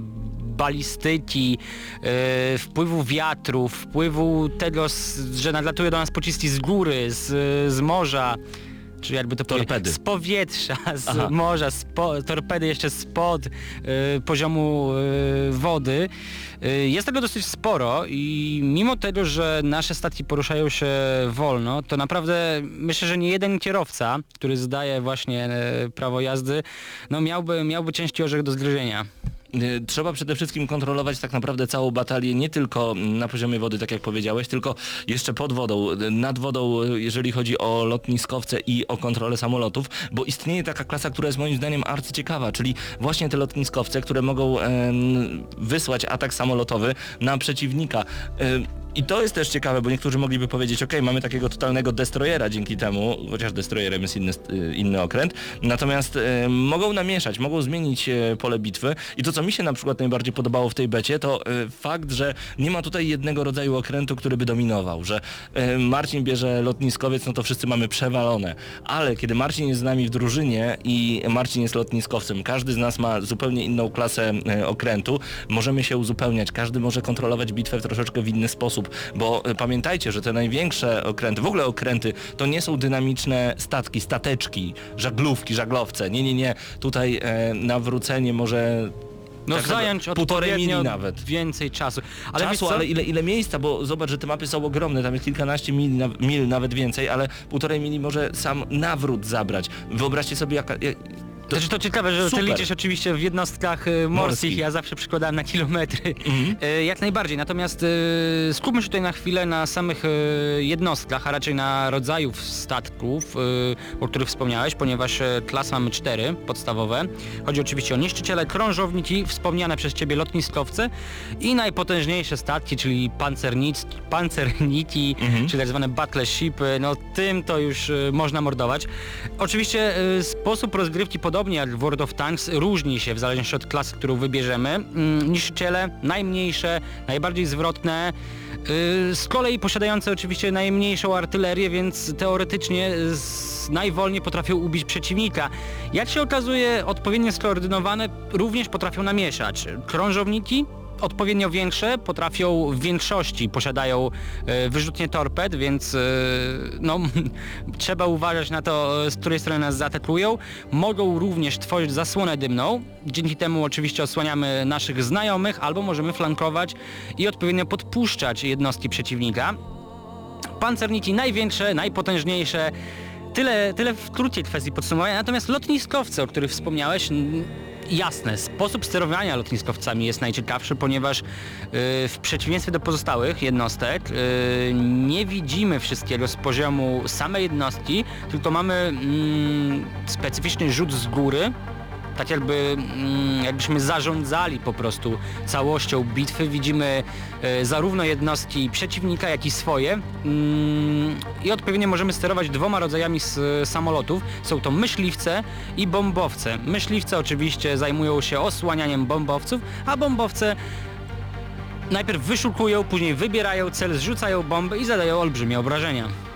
balistyki, e, wpływu wiatru, wpływu tego, że nadlatuje do nas pociski z góry, z, z morza, czy jakby to Torpedy. z powietrza, z Aha. morza, torpedy jeszcze spod e, poziomu e, wody. E, jest tego dosyć sporo i mimo tego, że nasze statki poruszają się wolno, to naprawdę myślę, że nie jeden kierowca, który zdaje właśnie e, prawo jazdy, no miałby, miałby ciężki orzech do zgryzienia. Y, Trzeba przede wszystkim kontrolować tak naprawdę całą batalię nie tylko na poziomie wody, tak jak powiedziałeś, tylko jeszcze pod wodą, nad wodą, jeżeli chodzi o lotniskowce i o kontrolę samolotów, bo istnieje taka klasa, która jest moim zdaniem arcyciekawa, czyli właśnie te lotniskowce, które mogą em, wysłać atak samolotowy na przeciwnika. Y, i to jest też ciekawe, bo niektórzy mogliby powiedzieć, ok, mamy takiego totalnego destroyera dzięki temu, chociaż destroyerem jest inny, y, inny okręt, natomiast y, mogą namieszać, mogą zmienić y, pole bitwy. I to co mi się na przykład najbardziej podobało w tej becie, to fakt, że nie ma tutaj jednego rodzaju okrętu, który by dominował, że Marcin bierze lotniskowiec, no to wszyscy mamy przewalone, ale kiedy Marcin jest z nami w drużynie i Marcin jest lotniskowcem, każdy z nas ma zupełnie inną klasę okrętu, możemy się uzupełniać, każdy może kontrolować bitwę w troszeczkę w inny sposób, bo y, pamiętajcie, że te największe okręty, w ogóle okręty, to nie są dynamiczne statki, stateczki, żaglówki, żaglowce. Nie, nie, nie. Tutaj e, nawrócenie może No tak zająć naprawdę półtorej mili nawet. więcej czasu. Ale Czasu, ale ile, ile miejsca, bo zobacz, że te mapy są ogromne, tam jest kilkanaście mil, na, mil nawet więcej, ale półtorej mili może sam nawrót zabrać. Wyobraźcie sobie jaka... jak- To, Znaczy to ciekawe, że super. ty liczysz oczywiście w jednostkach y, morskich, ja zawsze przykładałem na kilometry. Mhm. Y, Jak najbardziej, natomiast y, skupmy się tutaj na chwilę na samych jednostkach, a raczej na rodzajów statków, o których wspomniałeś, ponieważ klas mamy cztery podstawowe. Chodzi oczywiście o niszczyciele, krążowniki, wspomniane przez Ciebie lotniskowce i najpotężniejsze statki, czyli pancerniki, Mhm. czyli tak zwane battle shipy, no tym to już można mordować. Oczywiście sposób rozgrywki podobnie jak World of Tanks różni się w zależności od klasy, którą wybierzemy. Mm, Niszczyciele najmniejsze, najbardziej zwrotne, y, z kolei posiadające oczywiście najmniejszą artylerię, więc teoretycznie najwolniej potrafią ubić przeciwnika. Jak się okazuje, odpowiednio skoordynowane również potrafią namieszać. Krążowniki odpowiednio większe, potrafią w większości, posiadają e, wyrzutnie torped, więc e, no, trzeba uważać na to, e, z której strony nas zaatakują. Mogą również tworzyć zasłonę dymną, dzięki temu oczywiście osłaniamy naszych znajomych, albo możemy flankować i odpowiednio podpuszczać jednostki przeciwnika. Pancerniki największe, najpotężniejsze, Tyle, tyle w krótkiej kwestii podsumowania, natomiast lotniskowce, o których wspomniałeś, jasne, sposób sterowania lotniskowcami jest najciekawszy, ponieważ y, w przeciwieństwie do pozostałych jednostek y, nie widzimy wszystkiego z poziomu samej jednostki, tylko mamy mm, specyficzny rzut z góry, tak jakby mm, jakbyśmy zarządzali po prostu całością bitwy. Widzimy e, zarówno jednostki przeciwnika, jak i swoje mm, i odpowiednio możemy sterować dwoma rodzajami samolotów. Są to myśliwce i bombowce. Myśliwce oczywiście zajmują się osłanianiem bombowców, a bombowce najpierw wyszukują, później wybierają cel, zrzucają bomby i zadają olbrzymie obrażenia.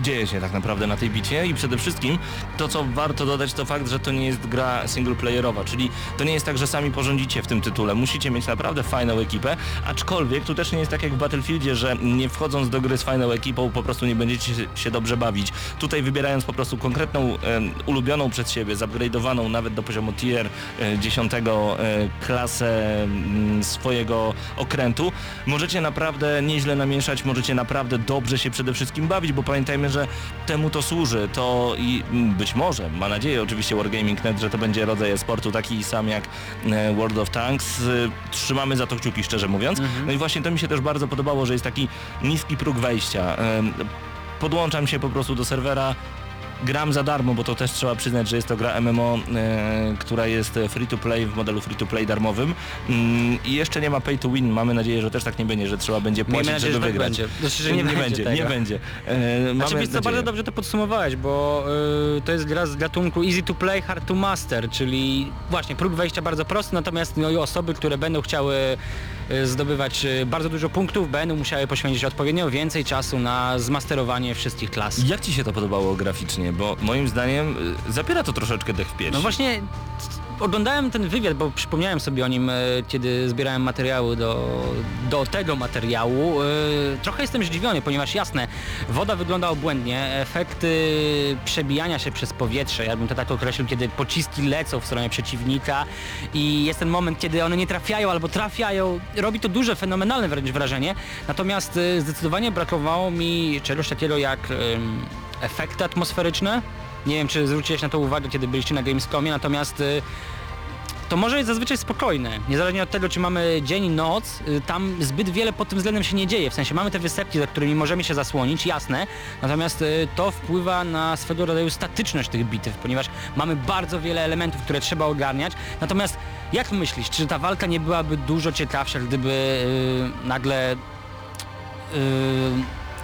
Dzieje się tak naprawdę na tej bicie i przede wszystkim to, co warto dodać, to fakt, że to nie jest gra singleplayerowa, czyli to nie jest tak, że sami porządzicie w tym tytule. Musicie mieć naprawdę fajną ekipę, aczkolwiek tu też nie jest tak jak w Battlefieldzie, że nie wchodząc do gry z fajną ekipą po prostu nie będziecie się- dobrze bawić. Tutaj wybierając po prostu konkretną, em, ulubioną przez siebie, zupgrade'owaną nawet do poziomu tier e, 10 e, klasę mm, swojego okrętu, możecie naprawdę nieźle namieszać, możecie naprawdę dobrze się przede wszystkim bawić, bo pamiętajmy, że temu to służy, to i być może, ma nadzieję oczywiście Wargaming.net, że to będzie rodzaj e-sportu taki sam jak e, World of Tanks. Y, Trzymamy za to kciuki, szczerze mówiąc. No i właśnie to mi się też bardzo podobało, że jest taki niski próg wejścia. Em, Podłączam się po prostu do serwera, gram za darmo, bo to też trzeba przyznać, że jest to gra MMO, e, która jest free to play w modelu free to play darmowym mm, i jeszcze nie ma pay to win. Mamy nadzieję, że też tak nie będzie, że trzeba będzie płacić, nadzieję, żeby że tak wygrać. będzie. Znaczy, że nie będzie będzie, tego. nie będzie. E, Znaczy, wiesz bardzo dobrze to podsumowałeś, bo y, to jest gra z gatunku easy to play, hard to master, czyli właśnie próg wejścia bardzo prosty, natomiast no, i osoby, które będą chciały zdobywać y, bardzo dużo punktów, będą musiały poświęcić odpowiednio więcej czasu na zmasterowanie wszystkich klas. Jak ci się to podobało graficznie? Bo moim zdaniem y, zapiera to troszeczkę dech w piersi. No właśnie oglądałem ten wywiad, bo przypomniałem sobie o nim, e, kiedy zbierałem materiały do, do tego materiału. E, Trochę jestem zdziwiony, ponieważ jasne, woda wygląda obłędnie, efekty przebijania się przez powietrze, ja bym to tak określił, kiedy pociski lecą w stronę przeciwnika i jest ten moment, kiedy one nie trafiają albo trafiają, robi to duże, fenomenalne wręcz wrażenie, natomiast e, zdecydowanie brakowało mi czegoś takiego jak efekty atmosferyczne, nie wiem, czy zwróciłeś na to uwagę, kiedy byliście na Gamescomie, natomiast y, to może jest zazwyczaj spokojne. Niezależnie od tego, czy mamy dzień noc, y, tam zbyt wiele pod tym względem się nie dzieje. W sensie mamy te wysepki, za którymi możemy się zasłonić, jasne, natomiast y, to wpływa na swego rodzaju statyczność tych bitew, ponieważ mamy bardzo wiele elementów, które trzeba ogarniać. Natomiast jak myślisz, czy ta walka nie byłaby dużo ciekawsza, gdyby nagle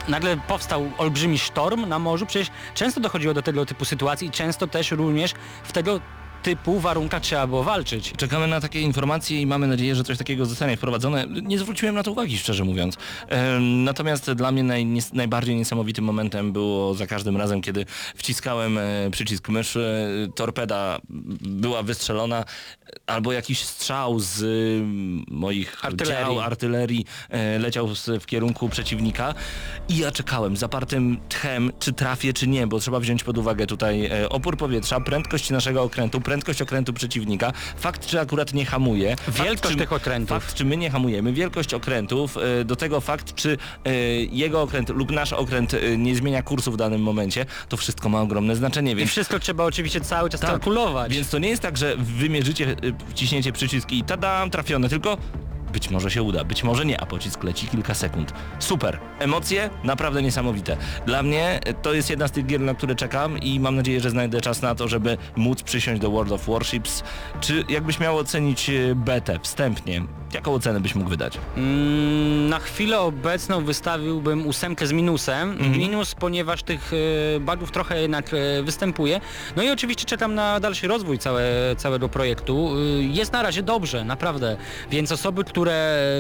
nagle powstał olbrzymi sztorm na morzu, przecież często dochodziło do tego typu sytuacji i często też również w tego typu warunkach trzeba było walczyć. Czekamy na takie informacje i mamy nadzieję, że coś takiego zostanie wprowadzone. Nie zwróciłem na to uwagi, szczerze mówiąc. Natomiast dla mnie naj, najbardziej niesamowitym momentem było za każdym razem, kiedy wciskałem e, przycisk myszy, torpeda była wystrzelona, albo jakiś strzał z moich Artylerii. dział artylerii e, leciał w kierunku przeciwnika i ja czekałem zapartym tchem, czy trafię, czy nie, bo trzeba wziąć pod uwagę tutaj e, opór powietrza, prędkość naszego okrętu, prędkość okrętu przeciwnika, fakt, czy akurat nie hamuje, Wielkość fakt, czy, tych okrętów. Fakt, czy my nie hamujemy, wielkość okrętów, e, do tego fakt, czy jego okręt lub nasz okręt nie zmienia kursu w danym momencie, to wszystko ma ogromne znaczenie, I więc wszystko trzeba oczywiście cały czas Tak. kalkulować. więc to nie jest tak, że wymierzycie, y, wciśniecie przycisk i tada, trafione, tylko być może się uda, być może nie, a pocisk leci kilka sekund. Super. Emocje naprawdę niesamowite. Dla mnie y, to jest jedna z tych gier, na które czekam i mam nadzieję, że znajdę czas na to, żeby móc przysiąść do World of Warships. Czy jakbyś miał ocenić y, betę wstępnie, jaką ocenę byś mógł wydać? Mm, Na chwilę obecną wystawiłbym ósemkę z minusem. Mhm. Minus, ponieważ tych e, bugów trochę jednak e, występuje. No i oczywiście czekam na dalszy rozwój całe, całego projektu. Y, Jest na razie dobrze, naprawdę. Więc osoby, które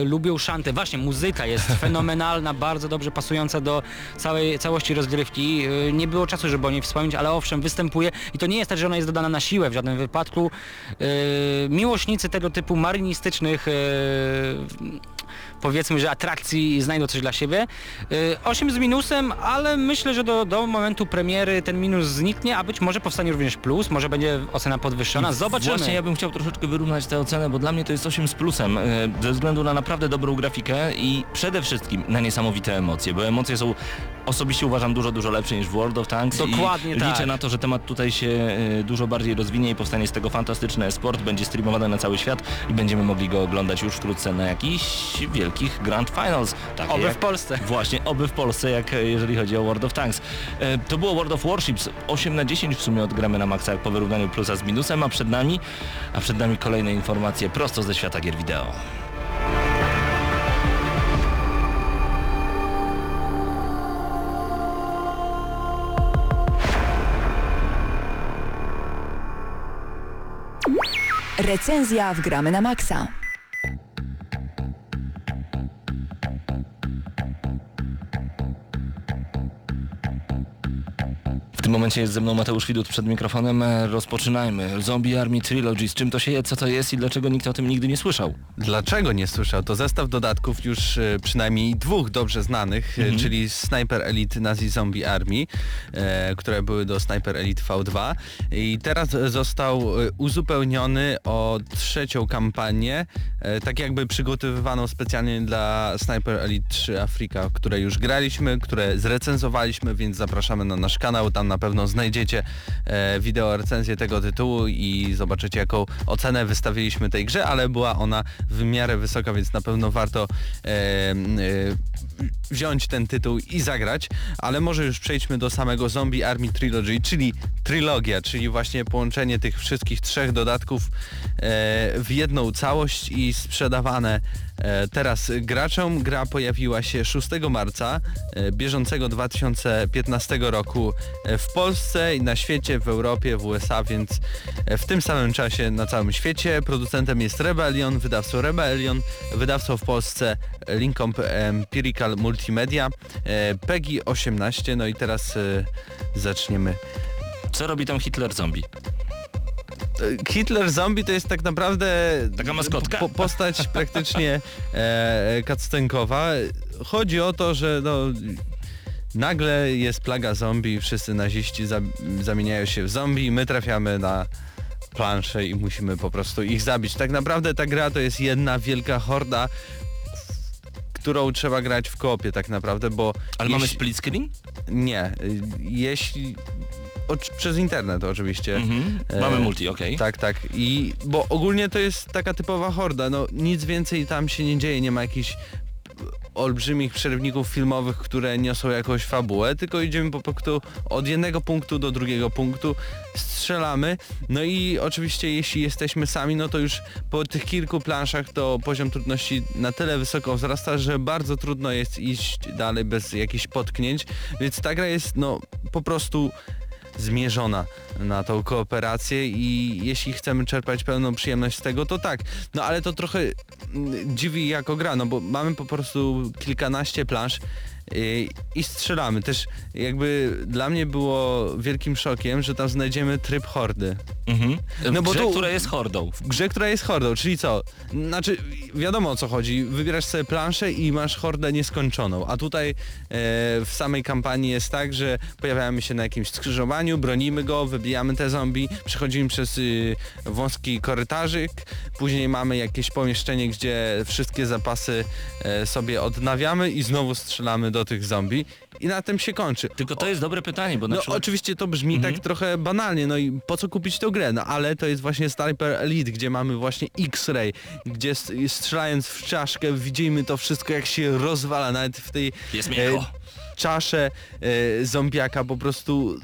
lubią szantę, właśnie muzyka jest fenomenalna, bardzo dobrze pasująca do całej całości rozgrywki. Y, Nie było czasu, żeby o niej wspomnieć, ale owszem, występuje i to nie jest tak, że ona jest dodana na siłę w żadnym wypadku. Y, Miłośnicy tego typu marynistycznych y, powiedzmy, że atrakcji znajdą coś dla siebie. Y, 8 z minusem, ale myślę, że do, do momentu premiery ten minus zniknie, a być może powstanie również plus, może będzie ocena podwyższona. Zobaczymy. Właśnie ja bym chciał troszeczkę wyrównać tę ocenę, bo dla mnie to jest 8 z plusem, e, ze względu na naprawdę dobrą grafikę i przede wszystkim na niesamowite emocje, bo emocje są osobiście uważam dużo, dużo lepsze niż w World of Tanks Dokładnie i tak. liczę na to, że temat tutaj się e, dużo bardziej rozwinie i powstanie z tego fantastyczny sport, będzie streamowany na cały świat i będziemy mogli go oglądać już wkrótce na jakichś wielkich Grand Finals. Takie Oby w Polsce. Właśnie, oby w Polsce, jak e, jeżeli chodzi o World of Tanks. E, to było World of Warships, 8 na 10 w sumie odgramy na maksa, jak po wyrównaniu plusa z minusem, a przed nami, a przed nami kolejne informacje prosto ze świata gier wideo. Recenzja w Gramy na Maxa. Tym momencie jest ze mną Mateusz Widut przed mikrofonem. E, Rozpoczynajmy. Zombie Army Trilogy. Z czym to się je, co to jest i dlaczego nikt o tym nigdy nie słyszał? Dlaczego nie słyszał? To zestaw dodatków już e, przynajmniej dwóch dobrze znanych, e, czyli Sniper Elite Nazi Zombie Army, e, które były do Sniper Elite V2 i teraz został uzupełniony o trzecią kampanię, e, tak jakby przygotowywaną specjalnie dla Sniper Elite 3 Afrika, w której już graliśmy, które zrecenzowaliśmy, więc zapraszamy na nasz kanał, tam na pewno znajdziecie e, wideo recenzję tego tytułu i zobaczycie jaką ocenę wystawiliśmy tej grze, ale była ona w miarę wysoka, więc na pewno warto e, e, wziąć ten tytuł i zagrać, ale może już przejdźmy do samego Zombie Army Trilogy, czyli trylogia, czyli właśnie połączenie tych wszystkich trzech dodatków e, w jedną całość i sprzedawane teraz graczom. Gra pojawiła się 6 marca e, bieżącego 2015 roku e, w Polsce i na świecie, w Europie, w USA, więc e, w tym samym czasie na całym świecie. Producentem jest Rebellion, wydawcą Rebellion, wydawcą w Polsce Linkomp Empirical Multimedia, e, PEGI 18, no i teraz e, zaczniemy Co robi tam Hitler zombie? Hitler Zombie to jest tak naprawdę Taka maskotka? Po, postać praktycznie e. Chodzi o to, że no, nagle jest plaga zombie, wszyscy naziści za, zamieniają się w zombie, my trafiamy na planszę i musimy po prostu ich zabić. Tak naprawdę ta gra to jest jedna wielka horda, którą trzeba grać w koopie tak naprawdę, bo... Ale mamy jeśli- split screen? Nie, jeśli... przez internet oczywiście. Mhm. E, Mamy multi, okej. Tak, tak. I bo ogólnie to jest taka typowa horda, no nic więcej tam się nie dzieje, nie ma jakichś olbrzymich przerywników filmowych, które niosą jakąś fabułę, tylko idziemy po prostu od jednego punktu do drugiego punktu, strzelamy, no i oczywiście jeśli jesteśmy sami, no to już po tych kilku planszach to poziom trudności na tyle wysoko wzrasta, że bardzo trudno jest iść dalej bez jakichś potknięć, więc ta gra jest no po prostu zmierzona na tą kooperację i jeśli chcemy czerpać pełną przyjemność z tego, to tak. No ale to trochę mm, dziwi jako gra, no bo mamy po prostu kilkanaście plansz i strzelamy. Też jakby dla mnie było wielkim szokiem, że tam znajdziemy tryb hordy. Mhm. No bo grze, tu- która jest hordą. W grze, która jest hordą, czyli co? Znaczy, wiadomo o co chodzi. Wybierasz sobie planszę i masz hordę nieskończoną. A tutaj e, w samej kampanii jest tak, że pojawiamy się na jakimś skrzyżowaniu, bronimy go, wybijamy te zombie, przechodzimy przez y, wąski korytarzyk, później mamy jakieś pomieszczenie, gdzie wszystkie zapasy e, sobie odnawiamy i znowu strzelamy do tych zombie. I na tym się kończy. Tylko to jest dobre pytanie, bo na No przykład... oczywiście to brzmi Mhm. tak trochę banalnie, no i po co kupić tę grę? No ale to jest właśnie Sniper Elite, gdzie mamy właśnie X-Ray, gdzie strzelając w czaszkę widzimy to wszystko jak się rozwala, nawet w tej Jest miękko. czasze e, zombiaka po prostu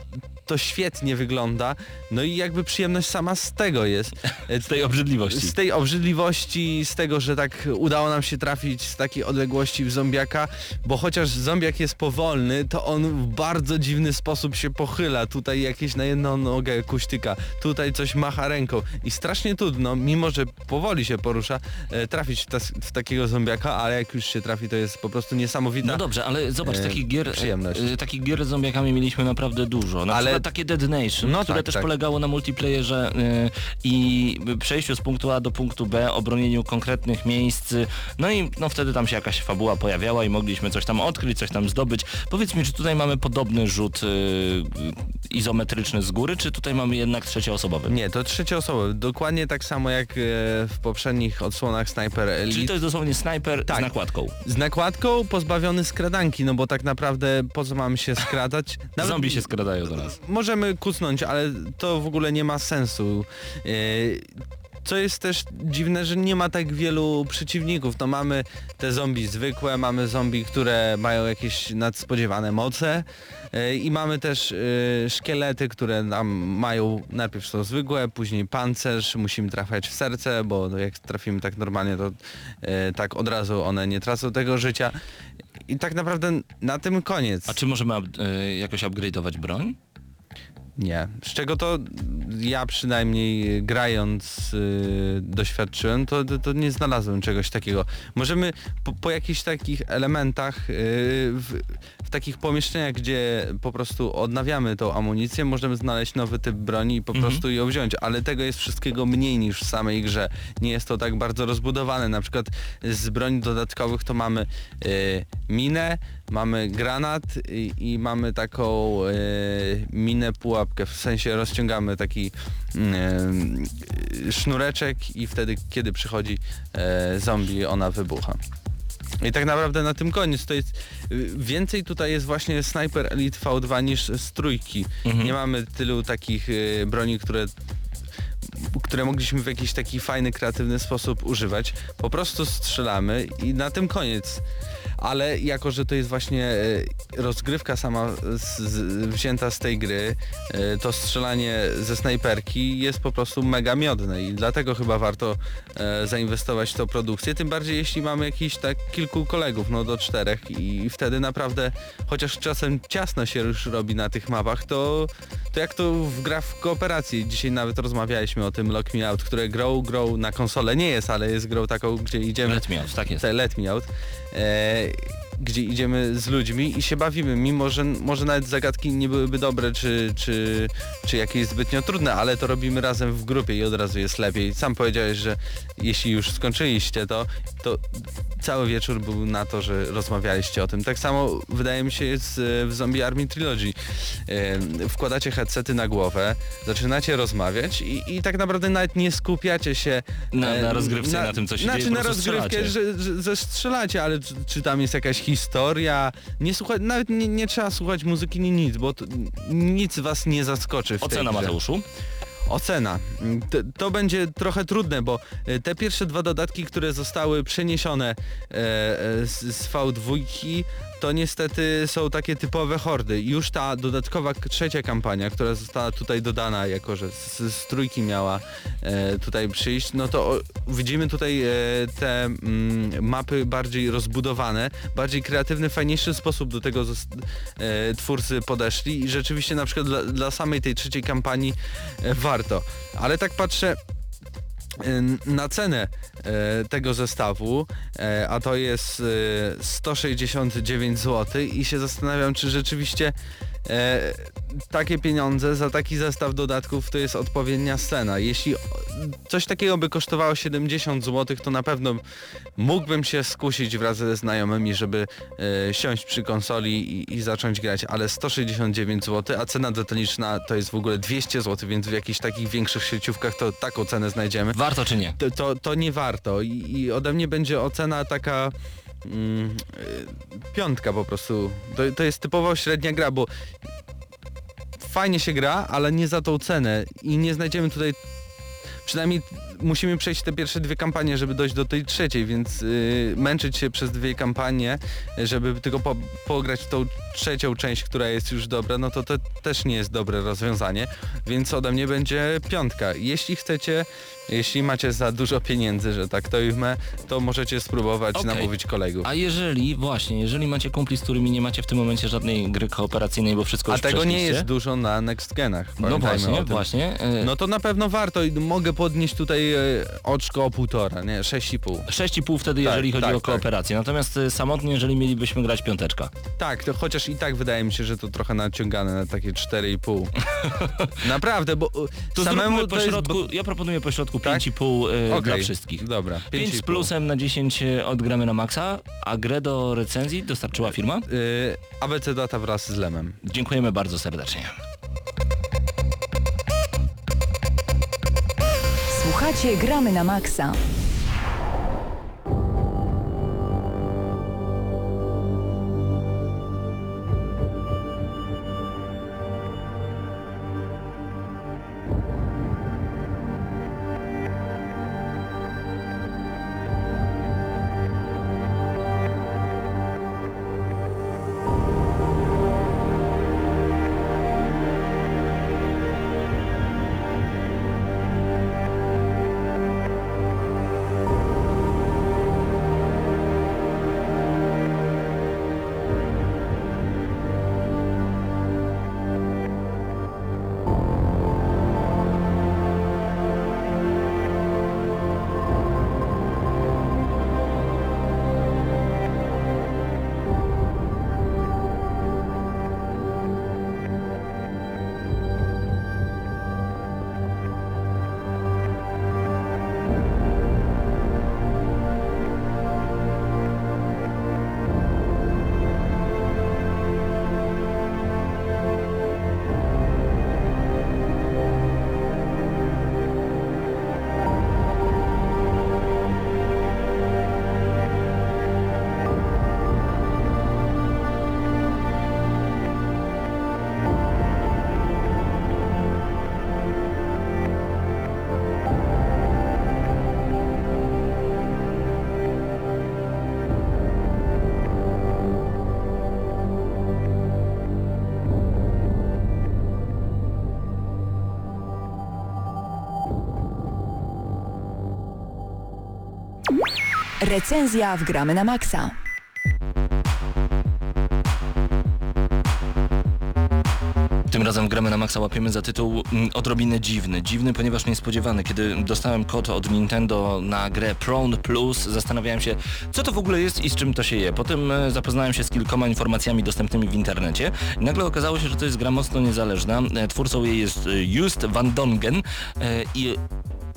to świetnie wygląda. No i jakby przyjemność sama z tego jest. Z tej obrzydliwości. z tej obrzydliwości, z tego, że tak udało nam się trafić z takiej odległości w zombiaka, bo chociaż zombiak jest powolny, to on w bardzo dziwny sposób się pochyla. Tutaj jakieś na jedną nogę kuśtyka, tutaj coś macha ręką i strasznie trudno, mimo że powoli się porusza, e, trafić w, tas- w takiego zombiaka, ale jak już się trafi, to jest po prostu niesamowita. No dobrze, ale zobacz, e, takich gier, przyjemność. e, takich gier z zombiakami mieliśmy naprawdę dużo. Na Ale- takie Dead Nation, No które tak, też tak. polegało na multiplayerze e, i przejściu z punktu A do punktu B, obronieniu konkretnych miejsc. No i no wtedy tam się jakaś fabuła pojawiała i mogliśmy coś tam odkryć, coś tam zdobyć. Powiedz mi, czy tutaj mamy podobny rzut e, izometryczny z góry, czy tutaj mamy jednak trzecioosobowy? Nie, to trzecioosobowe. Dokładnie tak samo jak e, w poprzednich odsłonach Sniper Elite. Czyli to jest dosłownie snajper Tak. z nakładką. Z nakładką pozbawiony skradanki, no bo tak naprawdę po co mamy się skradać? Nawet Zombie się skradają do nas. Możemy kucnąć, ale to w ogóle nie ma sensu. Yy, Co jest też dziwne, że nie ma tak wielu przeciwników. No mamy te zombie zwykłe, mamy zombie, które mają jakieś nadspodziewane moce yy, i mamy też yy, szkielety, które nam mają, najpierw są zwykłe, później pancerz, musimy trafiać w serce, bo no jak trafimy tak normalnie, to tak od razu one nie tracą tego życia. I tak naprawdę na tym koniec. A czy możemy e, jakoś upgrade'ować broń? Nie. Z czego to ja przynajmniej grając yy, doświadczyłem, to, to, to nie znalazłem czegoś takiego. Możemy po, po jakichś takich elementach, yy, w, w takich pomieszczeniach, gdzie po prostu odnawiamy tą amunicję, możemy znaleźć nowy typ broni i po Mhm. prostu ją wziąć, ale tego jest wszystkiego mniej niż w samej grze. Nie jest to tak bardzo rozbudowane. Na przykład z broni dodatkowych to mamy yy, minę, mamy granat i, i mamy taką e, minę pułapkę, w sensie rozciągamy taki e, sznureczek i wtedy kiedy przychodzi e, zombie ona wybucha. I tak naprawdę na tym koniec to jest y, więcej tutaj jest właśnie Sniper Elite V2 niż z trójki. Mhm. Nie mamy tylu takich y, broni, które które mogliśmy w jakiś taki fajny, kreatywny sposób używać. Po prostu strzelamy i na tym koniec. Ale jako, że to jest właśnie e, rozgrywka sama z, z, wzięta z tej gry, e, to strzelanie ze snajperki jest po prostu mega miodne i dlatego chyba warto e, zainwestować w tą produkcję, tym bardziej jeśli mamy jakiś tak kilku kolegów, no do czterech i wtedy naprawdę, chociaż czasem ciasno się już robi na tych mapach, to, to jak to w gra w kooperacji, dzisiaj nawet rozmawialiśmy o tym Lock Me Out, które grą, grą na konsolę nie jest, ale jest grą taką, gdzie idziemy... Let me out, tak jest. Te Let Me Out. E, day. Gdzie idziemy z ludźmi i się bawimy, mimo że może nawet zagadki nie byłyby dobre, czy, czy, czy jakieś zbytnio trudne, ale to robimy razem w grupie i od razu jest lepiej. Sam powiedziałeś, że jeśli już skończyliście to, to cały wieczór był na to, że rozmawialiście o tym. Tak samo wydaje mi się jest w Zombie Army Trilogy. Wkładacie headsety na głowę, zaczynacie rozmawiać i, i tak naprawdę nawet nie skupiacie się Na- na rozgrywce, na tym, co się znaczy dzieje, po na rozgrywkę, że, że, że strzelacie, ale czy, czy tam jest jakaś historia? Nie nawet nie, nie trzeba słuchać muzyki, nie nic, bo to, nic was nie zaskoczy w tej Ocena grze. Mateuszu? Ocena. To, to będzie trochę trudne, bo e, te pierwsze dwa dodatki, które zostały przeniesione e, e, z, z V2, to niestety są takie typowe hordy. Już ta dodatkowa trzecia kampania, która została tutaj dodana, jako że z, z trójki miała e, tutaj przyjść, no to o, widzimy tutaj e, te mm, mapy bardziej rozbudowane, bardziej kreatywny, fajniejszy sposób do tego e, twórcy podeszli i rzeczywiście na przykład dla, dla samej tej trzeciej kampanii e, warto. Ale tak patrzę na cenę e, tego zestawu, e, a to jest e, 169 zł i się zastanawiam, czy rzeczywiście takie pieniądze za taki zestaw dodatków to jest odpowiednia scena. Jeśli coś takiego by kosztowało 70 zł, to na pewno mógłbym się skusić wraz ze znajomymi, żeby e, siąść przy konsoli i, i zacząć grać, ale 169 zł, a cena detaliczna to jest w ogóle 200 zł, więc w jakichś takich większych sieciówkach to taką cenę znajdziemy. Warto czy nie? To, to, to nie warto I, i ode mnie będzie ocena taka mm, y, piątka po prostu. To, to jest typowo średnia gra, bo fajnie się gra, ale nie za tą cenę i nie znajdziemy tutaj przynajmniej musimy przejść te pierwsze dwie kampanie, żeby dojść do tej trzeciej, więc y, męczyć się przez dwie kampanie, żeby tylko po, pograć tą trzecią część, która jest już dobra, no to to też nie jest dobre rozwiązanie, więc ode mnie będzie piątka. Jeśli chcecie, jeśli macie za dużo pieniędzy, że tak to ujmę, to możecie spróbować Okej. namówić kolegów. A jeżeli, właśnie, jeżeli macie kumpli, z którymi nie macie w tym momencie żadnej gry kooperacyjnej, bo wszystko A już tego nie jest dużo na next genach. No właśnie, właśnie. e, No to na pewno warto i mogę podnieść tutaj e, oczko o półtora, nie, 6,5. 6,5 wtedy, Tak, jeżeli chodzi tak, o kooperację. Natomiast e, samotnie, jeżeli mielibyśmy grać piąteczka. Tak, to chociaż i tak wydaje mi się, że to trochę naciągane na takie 4,5. Naprawdę, bo e, To samemu to jest... środku, ja proponuję po środku Tak? 5,5 e, Okej, dla wszystkich. Dobra, 5 z 5,5. plusem na 10 odgramy na maksa, a grę do recenzji dostarczyła firma. Y, ABC Data wraz z Lemem. Dziękujemy bardzo serdecznie. Słuchacie Gramy na Maxa. Recenzja w Gramy na Maxa. Tym razem gramy na maksa łapiemy za tytuł mm, odrobinę dziwny. Dziwny, ponieważ niespodziewany. Kiedy dostałem kod od Nintendo na grę Prone Plus, zastanawiałem się, co to w ogóle jest i z czym to się je. Potem e, zapoznałem się z kilkoma informacjami dostępnymi w internecie i nagle okazało się, że to jest gra mocno niezależna. E, Twórcą jej jest e, Just van Dongen i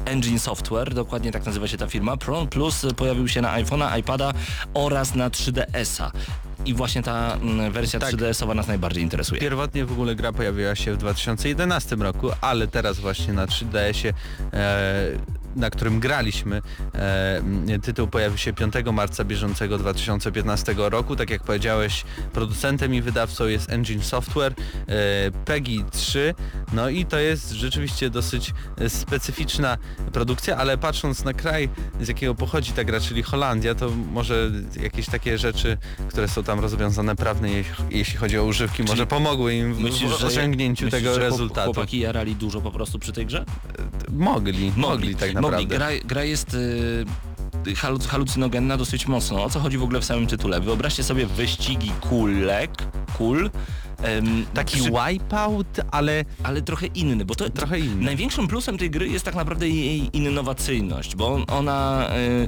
Engine Software, dokładnie tak nazywa się ta firma. Prone Plus pojawił się na iPhone'a, iPada oraz na 3DS-a. I właśnie ta mm, wersja Tak. 3DS-owa nas najbardziej interesuje. Pierwotnie w ogóle gra pojawiła się w 2011 roku, ale teraz właśnie na 3DS-ie, e, na którym graliśmy, e, tytuł pojawił się 5 marca bieżącego 2015 roku. Tak jak powiedziałeś, producentem i wydawcą jest Engine Software, e, PEGI 3, no i to jest rzeczywiście dosyć e, specyficzna produkcja, ale patrząc na kraj, z jakiego pochodzi ta gra, czyli Holandia, to może jakieś takie rzeczy, które są tam rozwiązane prawne, jeśli- chodzi o używki, może pomogły im w, Myślisz, w osiągnięciu myślisz, tego chłop- rezultatu. Chłopaki jarali dużo po prostu przy tej grze? Mogli, mogli, tak naprawdę. Mogli. Gra, gra jest y, haluc, halucynogenna dosyć mocno. O co chodzi w ogóle w samym tytule? Wyobraźcie sobie wyścigi kulek, kul, em, Taki przy- wipeout, ale ale trochę inny, bo to trochę inny. Największym plusem tej gry jest tak naprawdę jej innowacyjność, bo on- ona y,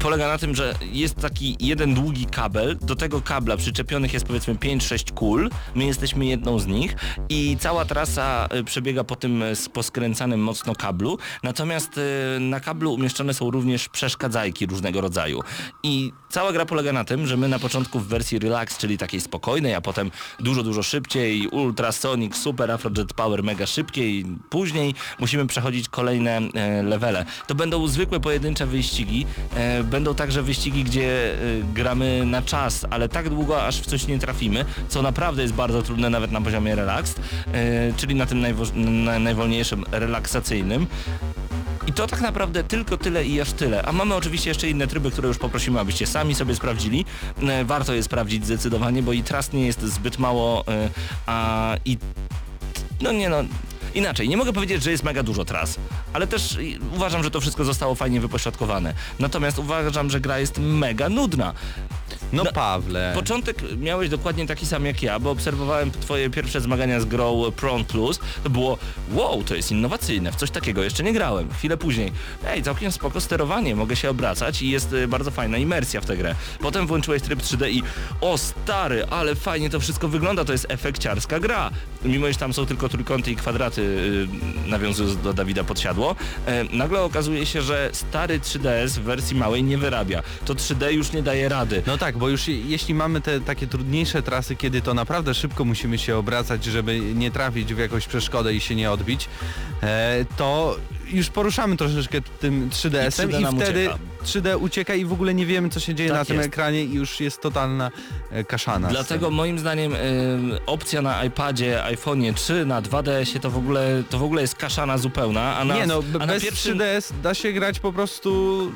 polega na tym, że jest taki jeden długi kabel, do tego kabla przyczepionych jest powiedzmy 5-6 kul, my jesteśmy jedną z nich i cała trasa y, przebiega po tym y, poskręcanym mocno kablu, natomiast y, na kablu umieszczone są również przeszkadzajki różnego rodzaju. I cała gra polega na tym, że my na początku w wersji Relax, czyli takiej spokojnej, a potem dużo, dużo szybciej, Ultrasonic, Super Afrojet Power mega szybkiej, później musimy przechodzić kolejne levele. To będą zwykłe pojedyncze wyścigi, będą także wyścigi, gdzie e, gramy na czas, ale tak długo, aż w coś nie trafimy, co naprawdę jest bardzo trudne nawet na poziomie Relax, e, czyli na tym najwo- na, najwolniejszym relaksacyjnym. I to tak naprawdę tylko tyle i aż tyle. A mamy oczywiście jeszcze inne tryby, które już poprosimy, abyście sami sobie sprawdzili. E, Warto je sprawdzić zdecydowanie, bo i tras nie jest zbyt mało, e, a i... No nie no... Inaczej, nie mogę powiedzieć, że jest mega dużo tras, ale też uważam, że to wszystko zostało fajnie wypośrodkowane. Natomiast uważam, że gra jest mega nudna. No No, Pawle, Początek miałeś dokładnie taki sam jak ja, bo obserwowałem twoje pierwsze zmagania z grą Prawn Plus. To było wow, to jest innowacyjne, w coś takiego jeszcze nie grałem. Chwilę później, ej, całkiem spoko sterowanie, mogę się obracać i jest y, bardzo fajna imersja w tę grę. Potem włączyłeś tryb 3D i o stary, ale fajnie to wszystko wygląda, to jest efekciarska gra. Mimo, iż tam są tylko trójkąty i kwadraty, y, nawiązując do Dawida Podsiadło, e, nagle okazuje się, że stary 3DS w wersji małej nie wyrabia. To 3D już nie daje rady. No tak, bo już je- jeśli mamy te takie trudniejsze trasy, kiedy to naprawdę szybko musimy się obracać, żeby nie trafić w jakąś przeszkodę i się nie odbić, e, to już poruszamy troszeczkę tym 3DS-em I i, 3D nam wtedy ucieka. 3D ucieka i w ogóle nie wiemy co się dzieje Tak na tym jest. ekranie i już jest totalna e, kaszana. Dlatego moim zdaniem y, opcja na iPadzie, iPhone'ie czy na 2DS-ie to w ogóle to w ogóle jest kaszana zupełna, a na, Nie no, a na bez pierwszym 3DS da się grać po prostu...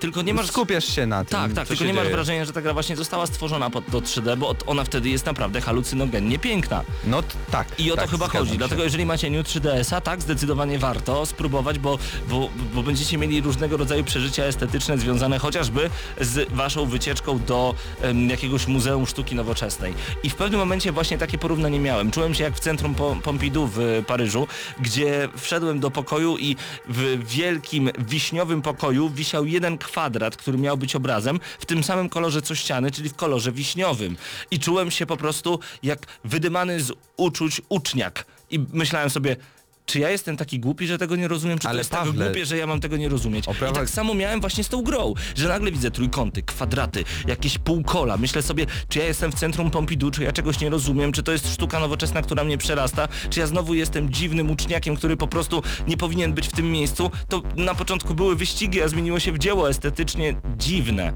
tylko nie masz Skupiasz się na tym, Tak, tak, tylko nie masz dzieje. wrażenia, że ta gra właśnie została stworzona pod do 3D, bo ona wtedy jest naprawdę halucynogennie piękna. No tak. I o tak, to chyba chodzi. się. Dlatego jeżeli macie New 3DS-a, tak, zdecydowanie warto spróbować, bo, bo, bo będziecie mieli różnego rodzaju przeżycia estetyczne związane chociażby z waszą wycieczką do em, jakiegoś Muzeum Sztuki Nowoczesnej. I w pewnym momencie właśnie takie porównanie miałem. Czułem się jak w centrum Po- Pompidou w Paryżu, gdzie wszedłem do pokoju i w wielkim wiśniowym pokoju wisiał jeden kwadrat, który miał być obrazem w tym samym kolorze co ściany, czyli w kolorze wiśniowym. I czułem się po prostu jak wydymany z uczuć uczniak. I myślałem sobie, czy ja jestem taki głupi, że tego nie rozumiem, czy Ale to jest tak Pawle, głupie, że ja mam tego nie rozumieć. I tak samo miałem właśnie z tą grą, że nagle widzę trójkąty, kwadraty, jakieś półkola. Myślę sobie, czy ja jestem w centrum Pompidou, czy ja czegoś nie rozumiem, czy to jest sztuka nowoczesna, która mnie przerasta, czy ja znowu jestem dziwnym uczniakiem, który po prostu nie powinien być w tym miejscu. To na początku były wyścigi, a zmieniło się w dzieło estetycznie dziwne.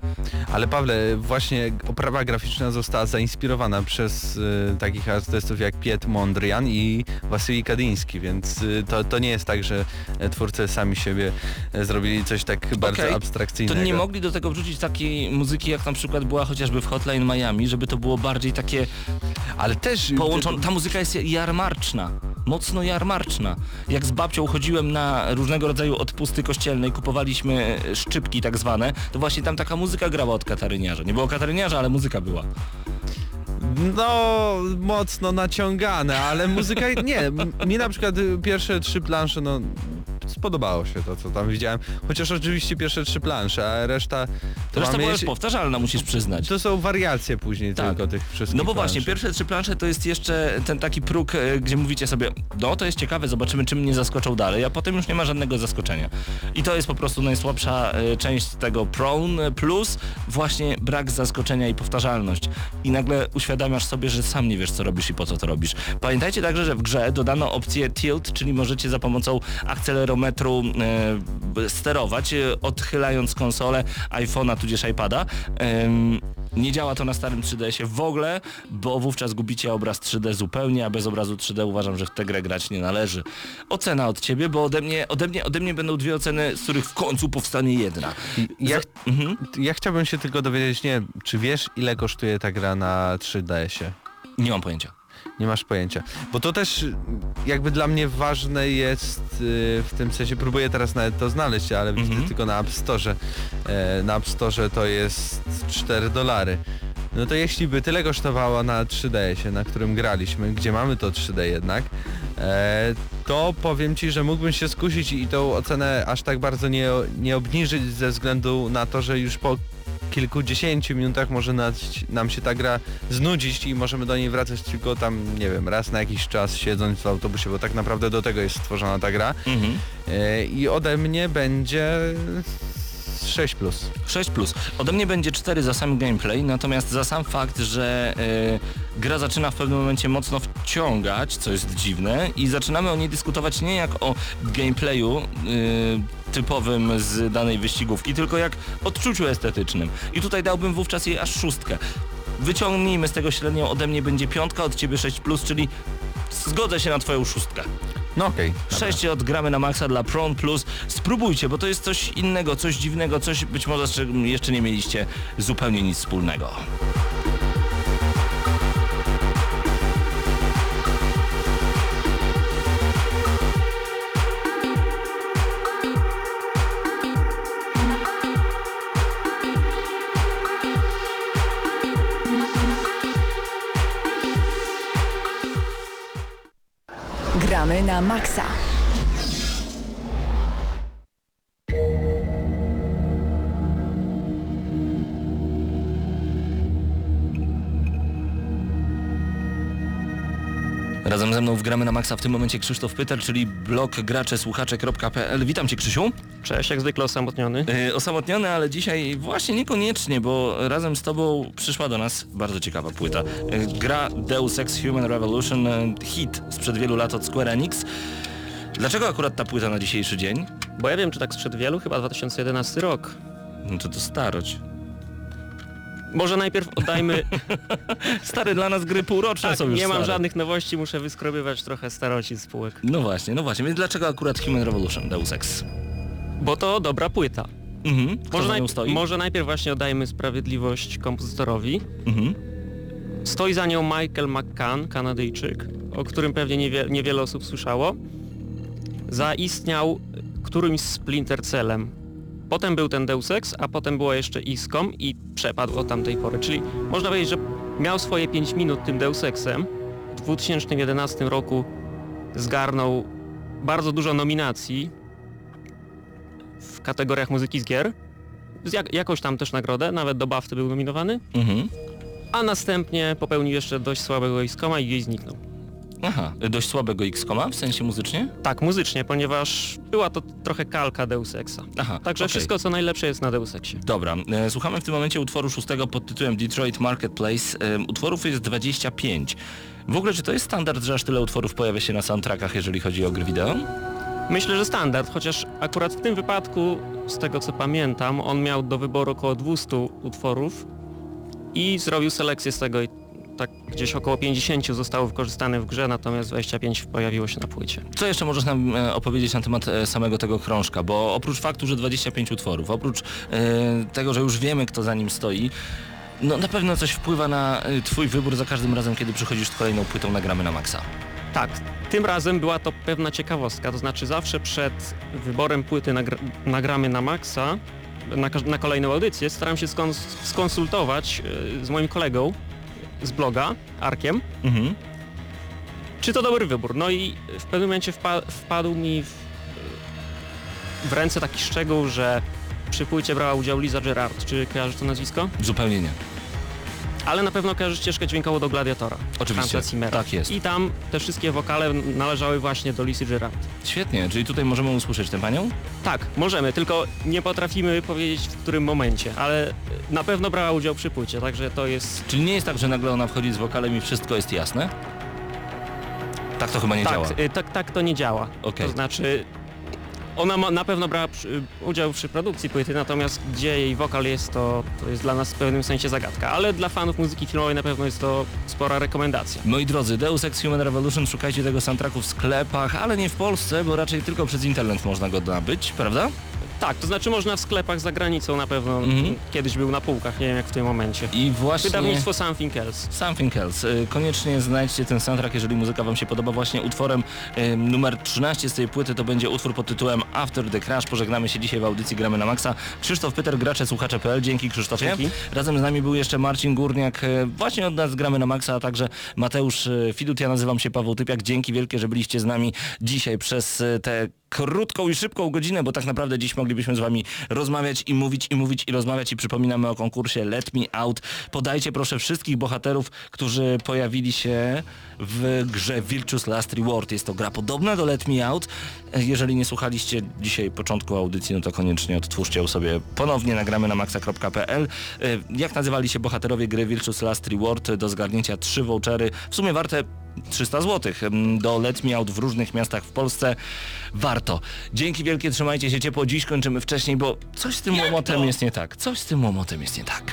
Ale Pawle, właśnie oprawa graficzna została zainspirowana przez y, takich artystów jak Piet Mondrian i Wasyli Kadyński, więc więc y, to, to nie jest tak, że e, twórcy sami siebie e, zrobili coś tak bardzo Okej. abstrakcyjnego. To nie mogli do tego wrzucić takiej muzyki, jak na przykład była chociażby w Hotline Miami, żeby to było bardziej takie Ale też... połączone. Ta muzyka jest jarmarczna. Mocno jarmarczna. Jak z babcią chodziłem na różnego rodzaju odpusty kościelne i kupowaliśmy szczypki tak zwane, to właśnie tam taka muzyka grała od kataryniarza. Nie było kataryniarza, ale muzyka była. No, mocno naciągane, ale muzyka... Nie, mi na przykład y, pierwsze trzy plansze, no spodobało się to, co tam widziałem. Chociaż oczywiście pierwsze trzy plansze, a reszta... To reszta była już powtarzalna, musisz przyznać. To są wariacje później Tak. tylko tych wszystkich No bo właśnie, plansz. pierwsze trzy plansze to jest jeszcze ten taki próg, e, gdzie mówicie sobie, no to jest ciekawe, zobaczymy czym mnie zaskoczą dalej, a potem już nie ma żadnego zaskoczenia. I to jest po prostu najsłabsza e, część tego Prone plus właśnie brak zaskoczenia i powtarzalność. I nagle uświadamiasz sobie, że sam nie wiesz co robisz i po co to robisz. Pamiętajcie także, że w grze dodano opcję tilt, czyli możecie za pomocą akcelerometru e, sterować, e, odchylając konsolę iPhone'a tudzież iPada. Nie działa to na starym 3DS-ie w ogóle, bo wówczas gubicie obraz 3D zupełnie, a bez obrazu 3D uważam, że w tę grę grać nie należy. Ocena od ciebie, bo ode mnie, ode mnie, ode mnie będą dwie oceny, z których w końcu powstanie jedna. Ja, Za- mhm. ja chciałbym się tylko dowiedzieć, nie czy wiesz ile kosztuje ta gra na 3DS-ie? Nie mam pojęcia. Nie masz pojęcia. Bo to też jakby dla mnie ważne jest y, w tym sensie, próbuję teraz nawet to znaleźć, ale Mhm. widzę tylko na App Store. E, na App Store to jest 4 dolary. No to jeśli by tyle kosztowało na 3DS-ie, na którym graliśmy, gdzie mamy to 3D jednak, e, to powiem Ci, że mógłbym się skusić i tą ocenę aż tak bardzo nie, nie obniżyć ze względu na to, że już po kilkudziesięciu minutach może nam się ta gra znudzić i możemy do niej wracać tylko tam, nie wiem, raz na jakiś czas siedząc w autobusie, bo tak naprawdę do tego jest stworzona ta gra. Mhm. E, I ode mnie będzie 6 plus. 6 plus. Ode mnie będzie 4 za sam gameplay, natomiast za sam fakt, że e, gra zaczyna w pewnym momencie mocno wciągać, co jest dziwne, i zaczynamy o niej dyskutować nie jak o gameplayu e, typowym z danej wyścigówki, tylko jak odczuciu estetycznym. I tutaj dałbym wówczas jej aż szóstkę. Wyciągnijmy z tego średnią, ode mnie będzie piątka, od ciebie 6 plus, czyli zgodzę się na twoją szóstkę. No okej. 6 odgramy na maksa dla Pron Plus. Spróbujcie, bo to jest coś innego, coś dziwnego, coś być może z czym jeszcze nie mieliście zupełnie nic wspólnego. Razem ze mną w gramy na maksa w tym momencie Krzysztof Pyter, czyli blog graczesłuchacze.pl. Witam Cię Krzysiu. Cześć, jak zwykle osamotniony. Yy, osamotniony, ale dzisiaj właśnie niekoniecznie, bo razem z Tobą przyszła do nas bardzo ciekawa płyta. Yy, gra Deus Ex Human Revolution, yy, hit sprzed wielu lat od Square Enix. Dlaczego akurat ta płyta na dzisiejszy dzień? Bo ja wiem, czy tak sprzed wielu, chyba 2011 rok. No to to starość. Może najpierw oddajmy... Stary, dla nas gry półroczne tak, są już nie mam stare. żadnych nowości, muszę wyskrobywać trochę staroci z spółek. No właśnie, no właśnie, więc dlaczego akurat Human Revolution, Deus Ex? Bo to dobra płyta. Mhm. Kto Może, za nią najp- stoi? może najpierw właśnie oddajmy sprawiedliwość kompozytorowi. Mhm. Stoi za nią Michael McCann, Kanadyjczyk, o którym pewnie niewie, niewiele osób słyszało. Zaistniał którymś Splinter Cellem. Potem był ten Deus Ex, a potem było jeszcze XCOM i przepadł od tamtej pory. Czyli można powiedzieć, że miał swoje 5 minut tym Deus Exem. W 2011 roku zgarnął bardzo dużo nominacji w kategoriach muzyki z gier. Jak, jakąś tam też nagrodę, nawet do BAFTY był nominowany. Mhm. A następnie popełnił jeszcze dość słabego XCOMa i gdzieś zniknął. Aha, dość słabego X-Koma, w sensie muzycznie? Tak, muzycznie, ponieważ była to trochę kalka Deus Exa. Aha, Także okej. wszystko co najlepsze jest na Deus Exie. Dobra, e, słuchamy w tym momencie utworu szóstego pod tytułem Detroit Marketplace. E, utworów jest 25. W ogóle, czy to jest standard, że aż tyle utworów pojawia się na soundtrackach, jeżeli chodzi o gry wideo? Myślę, że standard, chociaż akurat w tym wypadku, z tego co pamiętam, on miał do wyboru około 200 utworów i zrobił selekcję z tego i tak gdzieś około 50 zostało wykorzystane w grze, natomiast 25 pojawiło się na płycie. Co jeszcze możesz nam e, opowiedzieć na temat e, samego tego krążka? Bo oprócz faktu, że 25 utworów, oprócz e, tego, że już wiemy, kto za nim stoi, no na pewno coś wpływa na twój wybór za każdym razem, kiedy przychodzisz z kolejną płytą nagramy na maksa. Tak, tym razem była to pewna ciekawostka, to znaczy zawsze przed wyborem płyty nagr nagramy na maksa, na, na kolejną audycję, staram się skons skonsultować z moim kolegą z bloga, Arkiem, Mhm. czy to dobry wybór. No i w pewnym momencie wpa wpadł mi w, w ręce taki szczegół, że przy płycie brała udział Liza Gerard. Czy kojarzysz to nazwisko? Zupełnie nie. Ale na pewno kojarzysz ścieżkę dźwiękową do Gladiatora. Oczywiście, tak jest. I tam te wszystkie wokale należały właśnie do Lisy Gerard. Świetnie, czyli tutaj możemy usłyszeć tę panią? Tak, możemy, tylko nie potrafimy powiedzieć w którym momencie, ale na pewno brała udział przy płycie, także to jest... Czyli nie jest tak, że nagle ona wchodzi z wokalem i wszystko jest jasne? Tak to chyba nie tak, działa. y, tak, tak to nie działa. Okej. To znaczy ona ma, na pewno brała przy, udział przy produkcji płyty, natomiast gdzie jej wokal jest, to, to jest dla nas w pewnym sensie zagadka, ale dla fanów muzyki filmowej na pewno jest to spora rekomendacja. Moi drodzy, Deus Ex Human Revolution, szukajcie tego soundtracku w sklepach, ale nie w Polsce, bo raczej tylko przez internet można go nabyć, prawda? Tak, to znaczy można w sklepach za granicą na pewno, Mhm. kiedyś był na półkach, nie wiem jak w tym momencie. I właśnie... Wydawnictwo Something Else. Something Else. Y, Koniecznie znajdźcie ten soundtrack, jeżeli muzyka wam się podoba. Właśnie utworem y, numer 13 z tej płyty to będzie utwór pod tytułem After the Crash. Pożegnamy się dzisiaj w audycji Gramy na Maxa. Krzysztof Pyter, gracze, słuchacze.pl. Dzięki Krzysztofie. Dzięki. Razem z nami był jeszcze Marcin Górniak, y, właśnie od nas Gramy na Maxa, a także Mateusz Fidut. Ja nazywam się Paweł Typiak. Dzięki wielkie, że byliście z nami dzisiaj przez te krótką i szybką godzinę, bo tak naprawdę dziś moglibyśmy z wami rozmawiać i mówić i mówić i rozmawiać i przypominamy o konkursie Let Me Out. Podajcie proszę wszystkich bohaterów, którzy pojawili się w grze Virtuous Last Reward. Jest to gra podobna do Let Me Out. Jeżeli nie słuchaliście dzisiaj początku audycji, no to koniecznie odtwórzcie ją sobie ponownie, nagramy na maxa.pl. Jak nazywali się bohaterowie gry Virtuous Last Reward? Do zgarnięcia trzy vouchery, w sumie warte 300 zł do Let Me Out w różnych miastach w Polsce. Warto. Dzięki wielkie, trzymajcie się ciepło. Dziś kończymy wcześniej, bo coś z tym łomotem jest nie tak. Coś z tym łomotem jest nie tak.